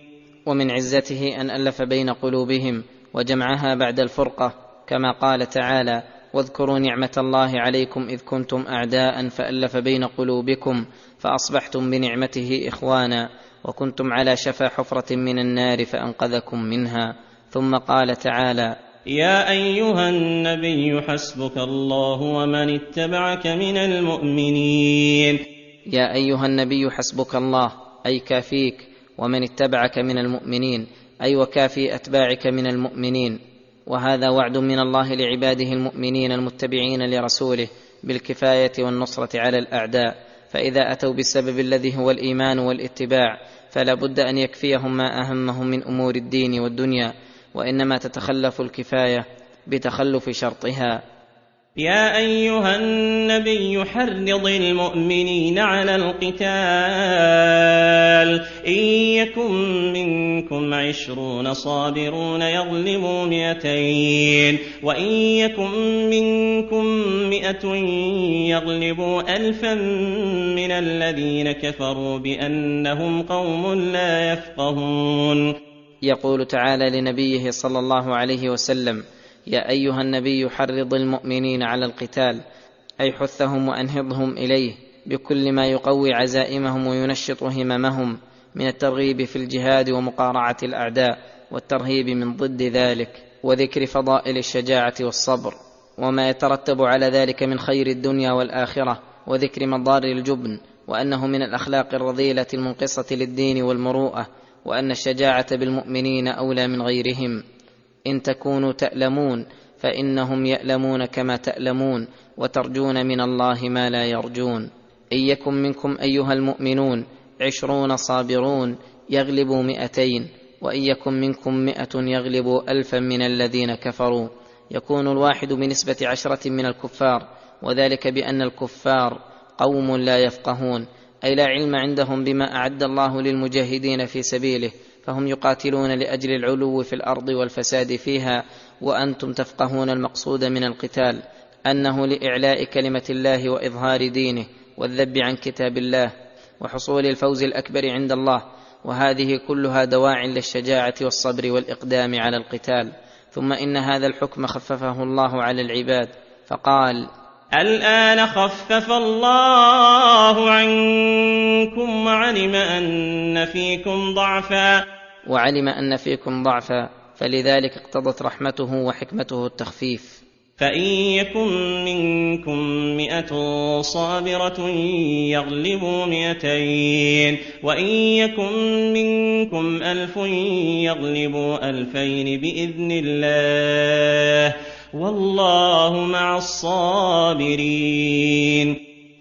ومن عزته أن ألف بين قلوبهم وجمعها بعد الفرقة كما قال تعالى واذكروا نعمة الله عليكم إذ كنتم أعداء فألف بين قلوبكم فأصبحتم بنعمته إخوانا وكنتم على شفا حفرة من النار فأنقذكم منها. ثم قال تعالى يا أيها النبي حسبك الله ومن اتبعك من المؤمنين. يا أيها النبي حسبك الله أي كافيك ومن اتبعك من المؤمنين أي وكافي أتباعك من المؤمنين. وهذا وعد من الله لعباده المؤمنين المتبعين لرسوله بالكفاية والنصرة على الأعداء. فإذا أتوا بالسبب الذي هو الإيمان والاتباع فلا بد أن يكفيهم ما أهمهم من أمور الدين والدنيا وإنما تتخلف الكفاية بتخلف شرطها. يا أيها النبي حرض المؤمنين على القتال. إن يكن منكم عشرون صابرون يظلموا مئتين. وإن يكن منكم مئة يغلبوا ألفا من الذين كفروا بأنهم قوم لا يفقهون. يقول تعالى لنبيه صلى الله عليه وسلم يا أيها النبي حرض المؤمنين على القتال أي حثهم وأنهضهم إليه بكل ما يقوي عزائمهم وينشط هممهم من الترغيب في الجهاد ومقارعة الأعداء والترهيب من ضد ذلك وذكر فضائل الشجاعة والصبر وما يترتب على ذلك من خير الدنيا والآخرة وذكر مضار الجبن وأنه من الأخلاق الرذيلة المنقصة للدين والمروءة وأن الشجاعة بالمؤمنين أولى من غيرهم. إن تكونوا تألمون فإنهم يألمون كما تألمون وترجون من الله ما لا يرجون. إن يكن منكم أيها المؤمنون عشرون صابرون يغلبوا مئتين وإن يكن منكم مائه يغلبوا الفا من الذين كفروا. يكون الواحد بنسبة عشرة من الكفار وذلك بأن الكفار قوم لا يفقهون. أي لا علم عندهم بما أعد الله للمجاهدين في سبيله. فهم يقاتلون لأجل العلو في الأرض والفساد فيها وأنتم تفقهون المقصود من القتال أنه لإعلاء كلمة الله وإظهار دينه والذب عن كتاب الله وحصول الفوز الأكبر عند الله وهذه كلها دواع للشجاعة والصبر والإقدام على القتال. ثم إن هذا الحكم خففه الله على العباد فقال الآن خفف الله عنكم وعلم أن فيكم ضعفا. وعلم أن فيكم ضعفا فلذلك اقتضت رحمته وحكمته التخفيف. فإن يكن منكم مئة صابرة يغلبوا مئتين وإن يكن منكم ألف يغلبوا ألفين بإذن الله والله مع الصابرين.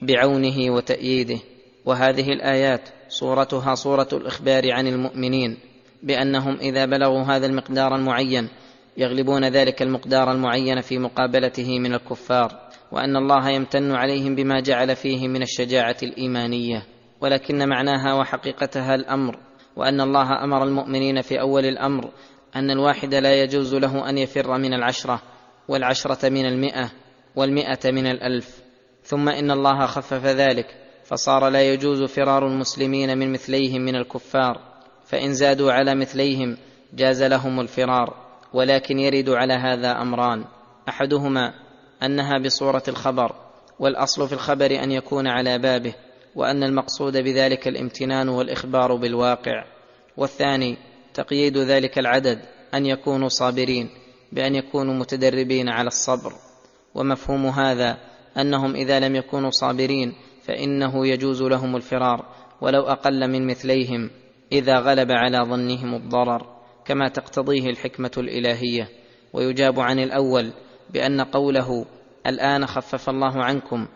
بعونه وتأييده. وهذه الآيات صورتها صورة الإخبار عن المؤمنين. بأنهم إذا بلغوا هذا المقدار المعين يغلبون ذلك المقدار المعين في مقابلته من الكفار وأن الله يمتن عليهم بما جعل فيه من الشجاعة الإيمانية. ولكن معناها وحقيقتها الأمر وأن الله أمر المؤمنين في أول الأمر أن الواحد لا يجوز له أن يفر من العشرة والعشرة من المئة والمئة من الألف. ثم إن الله خفف ذلك فصار لا يجوز فرار المسلمين من مثليهم من الكفار. فإن زادوا على مثليهم جاز لهم الفرار ولكن يرد على هذا أمران. أحدهما أنها بصورة الخبر والأصل في الخبر أن يكون على بابه وأن المقصود بذلك الامتنان والإخبار بالواقع. والثاني تقييد ذلك العدد أن يكونوا صابرين بأن يكونوا متدربين على الصبر. ومفهوم هذا أنهم إذا لم يكونوا صابرين فإنه يجوز لهم الفرار ولو أقل من مثليهم. إذا غلب على ظنهم الضرر كما تقتضيه الحكمة الإلهية. ويجاب عن الأول بأن قوله الآن خفف الله عنكم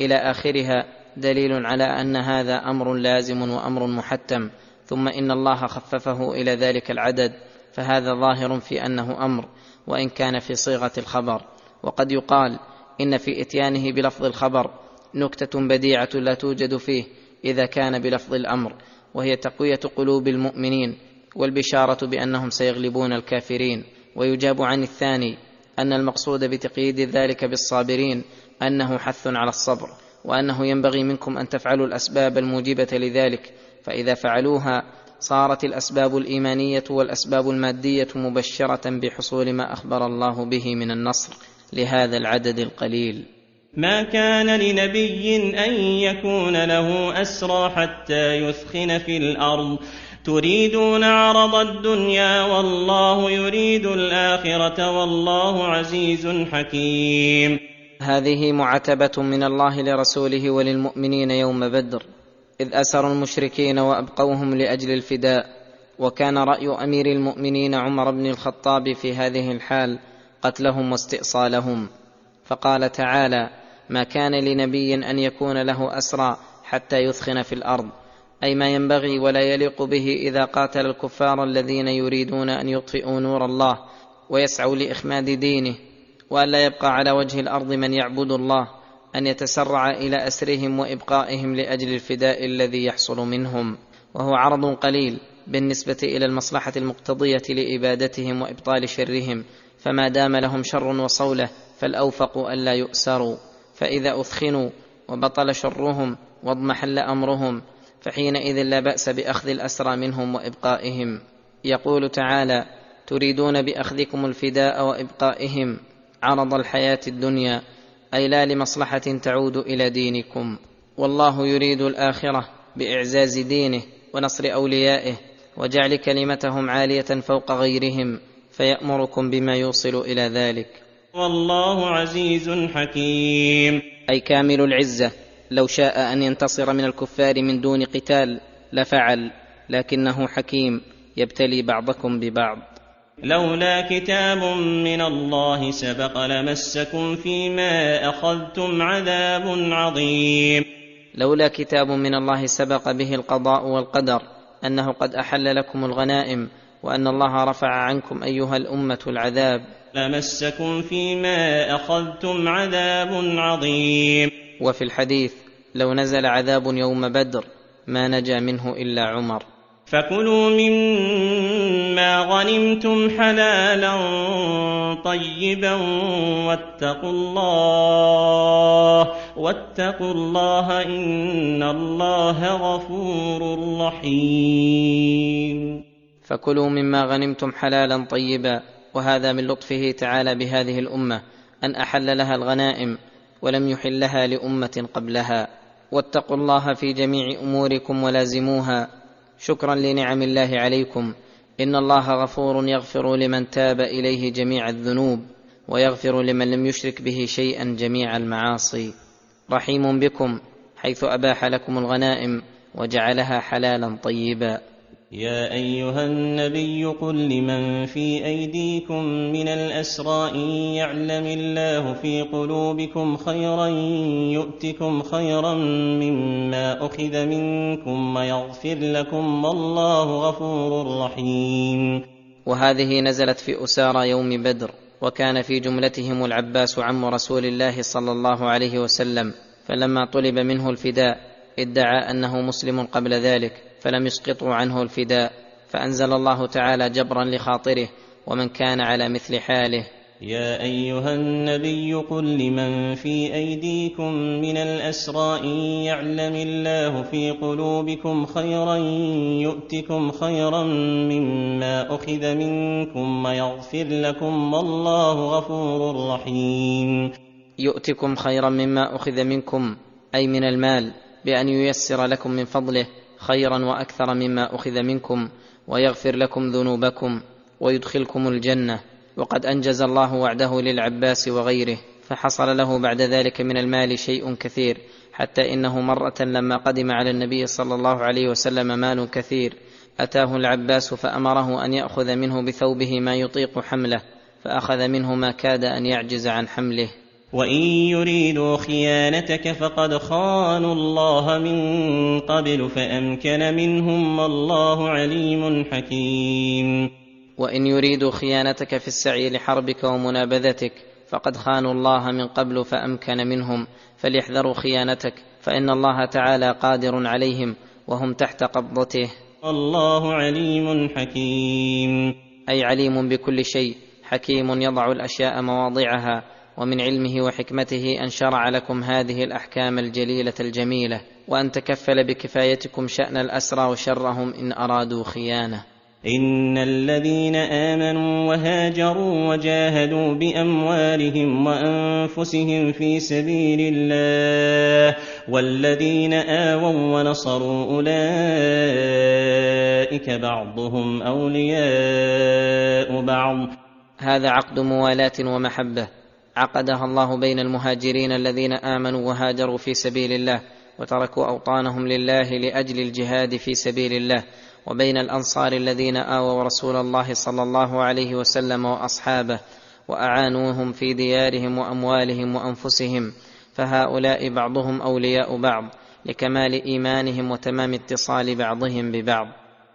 إلى آخرها دليل على أن هذا أمر لازم وأمر محتم ثم إن الله خففه إلى ذلك العدد فهذا ظاهر في أنه أمر وإن كان في صيغة الخبر. وقد يقال إن في إتيانه بلفظ الخبر نكتة بديعة لا توجد فيه إذا كان بلفظ الأمر. وهي تقوية قلوب المؤمنين والبشارة بأنهم سيغلبون الكافرين. ويجاب عن الثاني أن المقصود بتقييد ذلك بالصابرين أنه حث على الصبر وأنه ينبغي منكم أن تفعلوا الأسباب الموجبة لذلك. فإذا فعلوها صارت الأسباب الإيمانية والأسباب المادية مبشرة بحصول ما أخبر الله به من النصر لهذا العدد القليل. ما كان لنبي أن يكون له أسرى حتى يثخن في الأرض. تريدون عرض الدنيا والله يريد الآخرة والله عزيز حكيم. هذه معتبة من الله لرسوله وللمؤمنين يوم بدر إذ اسروا المشركين وأبقوهم لأجل الفداء. وكان رأي أمير المؤمنين عمر بن الخطاب في هذه الحال قتلهم واستئصالهم. فقال تعالى ما كان لنبي أن يكون له أسرى حتى يثخن في الأرض. أي ما ينبغي ولا يليق به إذا قاتل الكفار الذين يريدون أن يطفئوا نور الله ويسعوا لإخماد دينه والا يبقى على وجه الأرض من يعبد الله أن يتسرع إلى أسرهم وإبقائهم لأجل الفداء الذي يحصل منهم. وهو عرض قليل بالنسبة إلى المصلحة المقتضية لإبادتهم وإبطال شرهم فما دام لهم شر وصولة فالأوفق الا يؤسروا. فإذا أثخنوا وبطل شرهم واضمحل أمرهم فحينئذ لا بأس بأخذ الأسرى منهم وإبقائهم. يقول تعالى تريدون بأخذكم الفداء وإبقائهم عرض الحياة الدنيا أي لا لمصلحة تعود إلى دينكم. والله يريد الآخرة بإعزاز دينه ونصر أوليائه وجعل كلمتهم عالية فوق غيرهم فيأمركم بما يوصل إلى ذلك. والله عزيز حكيم. أي كامل العزة لو شاء أن ينتصر من الكفار من دون قتال لفعل لكنه حكيم يبتلي بعضكم ببعض. لولا كتاب من الله سبق لمسكم فيما أخذتم عذاب عظيم. لولا كتاب من الله سبق به القضاء والقدر أنه قد أحل لكم الغنائم وأن الله رفع عنكم أيها الأمة العذاب. لمسكم فيما اخذتم عذاب عظيم. وفي الحديث لو نزل عذاب يوم بدر ما نجا منه إلا عمر. فكلوا مما غنمتم حلالا طيبا واتقوا الله واتقوا الله ان الله غفور رحيم. فكلوا مما غنمتم حلالا طيبا وهذا من لطفه تعالى بهذه الأمة أن أحل لها الغنائم ولم يحلها لأمة قبلها. واتقوا الله في جميع أموركم ولازموها. شكرا لنعم الله عليكم. إن الله غفور يغفر لمن تاب إليه جميع الذنوب ويغفر لمن لم يشرك به شيئا جميع المعاصي. رحيم بكم حيث أباح لكم الغنائم وجعلها حلالا طيبا. يا أيها النبي قل لمن في أيديكم من الأسرى إن يعلم الله في قلوبكم خيرا يؤتكم خيرا مما أخذ منكم ويغفر لكم والله غفور رحيم. وهذه نزلت في أسارى يوم بدر وكان في جملتهم العباس عم رسول الله صلى الله عليه وسلم فلما طلب منه الفداء ادعى أنه مسلم قبل ذلك. فلم يسقطوا عنه الفداء فأنزل الله تعالى جبرا لخاطره ومن كان على مثل حاله. يا أيها النبي قل لمن في أيديكم من الأسرى إن يعلم الله في قلوبكم خيرا يؤتكم خيرا مما أخذ منكم ويغفر لكم والله غفور رحيم. يؤتكم خيرا مما أخذ منكم أي من المال بأن ييسر لكم من فضله. خيرا وأكثر مما أخذ منكم ويغفر لكم ذنوبكم ويدخلكم الجنة. وقد أنجز الله وعده للعباس وغيره فحصل له بعد ذلك من المال شيء كثير حتى إنه مرة لما قدم على النبي صلى الله عليه وسلم مال كثير أتاه العباس فأمره أن يأخذ منه بثوبه ما يطيق حمله فأخذ منه ما كاد أن يعجز عن حمله. وان يريدوا خيانتك فقد خانوا الله من قبل فامكن منهم والله عليم حكيم. وان يريدوا خيانتك في السعي لحربك ومنابذتك فقد خانوا الله من قبل فامكن منهم فليحذروا خيانتك فان الله تعالى قادر عليهم وهم تحت قبضته. الله عليم حكيم. أي عليم بكل شيء حكيم يضع الأشياء مواضعها ومن علمه وحكمته أن شرع لكم هذه الأحكام الجليلة الجميلة وأن تكفل بكفايتكم شأن الأسرى وشرهم إن أرادوا خيانة. إن الذين آمنوا وهاجروا وجاهدوا بأموالهم وأنفسهم في سبيل الله والذين آووا ونصروا أولئك بعضهم أولياء بعض. هذا عقد موالاة ومحبة. عقدها الله بين المهاجرين الذين آمنوا وهاجروا في سبيل الله وتركوا أوطانهم لله لأجل الجهاد في سبيل الله وبين الأنصار الذين آووا رسول الله صلى الله عليه وسلم وأصحابه وأعانوهم في ديارهم وأموالهم وأنفسهم فهؤلاء بعضهم أولياء بعض لكمال إيمانهم وتمام اتصال بعضهم ببعض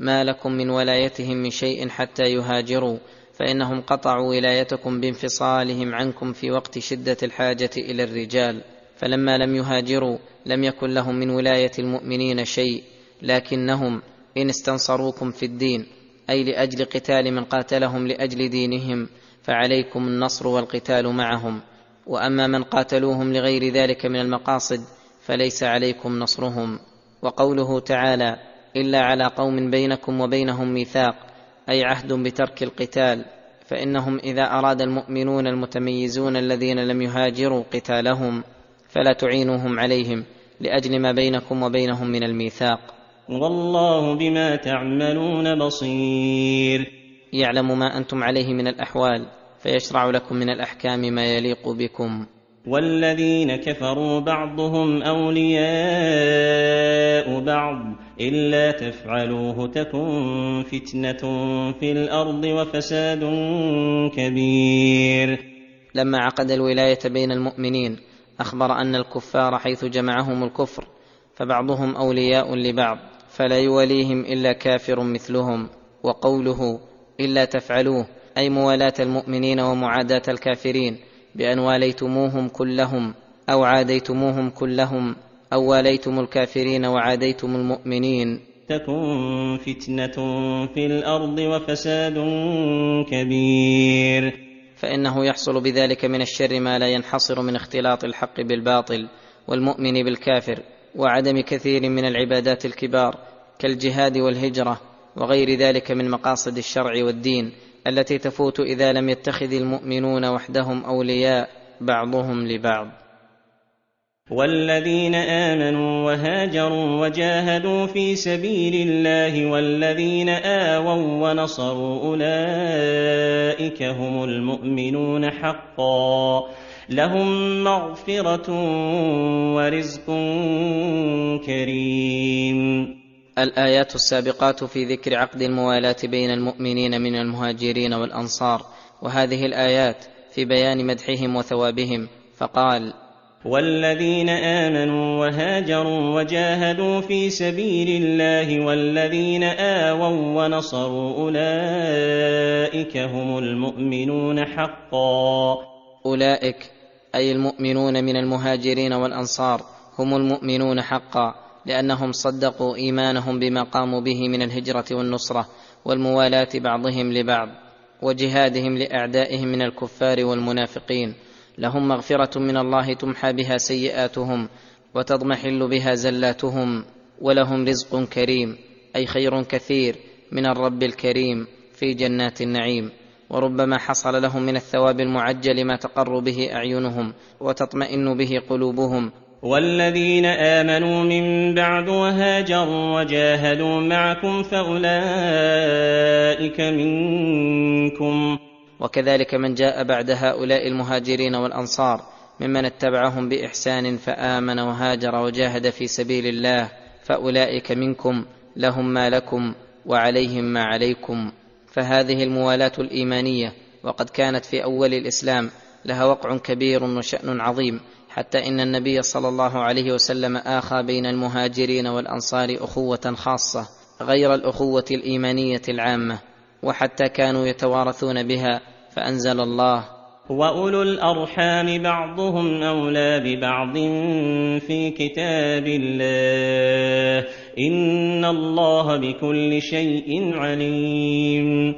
ما لكم من ولايتهم من شيء حتى يهاجروا فإنهم قطعوا ولايتكم بانفصالهم عنكم في وقت شدة الحاجة إلى الرجال. فلما لم يهاجروا لم يكن لهم من ولاية المؤمنين شيء لكنهم إن استنصروكم في الدين أي لأجل قتال من قاتلهم لأجل دينهم فعليكم النصر والقتال معهم. وأما من قاتلوهم لغير ذلك من المقاصد فليس عليكم نصرهم. وقوله تعالى إلا على قوم بينكم وبينهم ميثاق أي عهد بترك القتال فإنهم إذا أراد المؤمنون المتميزون الذين لم يهاجروا قتالهم فلا تعينوهم عليهم لأجل ما بينكم وبينهم من الميثاق. والله بما تعملون بصير. يعلم ما أنتم عليه من الأحوال فيشرع لكم من الأحكام ما يليق بكم. والذين كفروا بعضهم أولياء بعض إلا تفعلوه تكن فتنة في الأرض وفساد كبير. لما عقد الولاية بين المؤمنين أخبر أن الكفار حيث جمعهم الكفر فبعضهم أولياء لبعض فلا يوليهم إلا كافر مثلهم وقوله إلا تفعلوه أي موالاة المؤمنين ومعاداة الكافرين بأن واليتموهم كلهم أو عاديتموهم كلهم. أو واليتم الكافرين وعاديتم المؤمنين. تكن فتنة في الأرض وفساد كبير. فإنه يحصل بذلك من الشر ما لا ينحصر من اختلاط الحق بالباطل والمؤمن بالكافر وعدم كثير من العبادات الكبار كالجهاد والهجرة وغير ذلك من مقاصد الشرع والدين التي تفوت إذا لم يتخذ المؤمنون وحدهم أولياء بعضهم لبعض. والذين آمنوا وهاجروا وجاهدوا في سبيل الله والذين آووا ونصروا أولئك هم المؤمنون حقا. لهم مغفرة ورزق كريم. الآيات السابقات في ذكر عقد الموالاة بين المؤمنين من المهاجرين والأنصار وهذه الآيات في بيان مدحهم وثوابهم فقال والذين آمنوا وهاجروا وجاهدوا في سبيل الله والذين آووا ونصروا أولئك هم المؤمنون حقا. أولئك أي المؤمنون من المهاجرين والأنصار هم المؤمنون حقا لأنهم صدقوا إيمانهم بما قاموا به من الهجرة والنصرة والموالاة بعضهم لبعض وجهادهم لأعدائهم من الكفار والمنافقين. لهم مغفرة من الله تمحى بها سيئاتهم وتضمحل بها زلاتهم ولهم رزق كريم أي خير كثير من الرب الكريم في جنات النعيم. وربما حصل لهم من الثواب المعجل ما تقر به أعينهم وتطمئن به قلوبهم. والذين آمنوا من بعد وهاجروا وجاهدوا معكم فأولئك منكم. وكذلك من جاء بعد هؤلاء المهاجرين والأنصار ممن اتبعهم بإحسان فآمن وهاجر وجاهد في سبيل الله فأولئك منكم لهم ما لكم وعليهم ما عليكم. فهذه الموالاه الإيمانية وقد كانت في أول الإسلام لها وقع كبير وشأن عظيم حتى إن النبي صلى الله عليه وسلم آخى بين المهاجرين والأنصار أخوة خاصة غير الأخوة الإيمانية العامة. وحتى كانوا يتوارثون بها فأنزل الله. وأولو الأرحام بعضهم أولى ببعض في كتاب الله. إن الله بكل شيء عليم.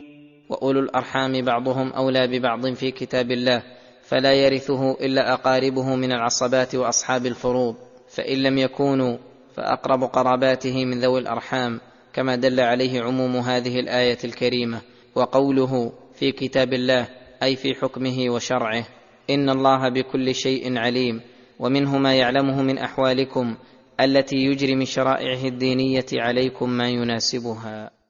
وأولو الأرحام بعضهم أولى ببعض في كتاب الله فلا يرثه إلا أقاربه من العصبات وأصحاب الفروض فإن لم يكونوا فأقرب قراباته من ذوي الأرحام. كما دل عليه عموم هذه الآية الكريمة وقوله في كتاب الله أي في حكمه وشرعه إن الله بكل شيء عليم ومنه ما يعلمه من أحوالكم التي يجري من شرائعه الدينية عليكم ما يناسبها.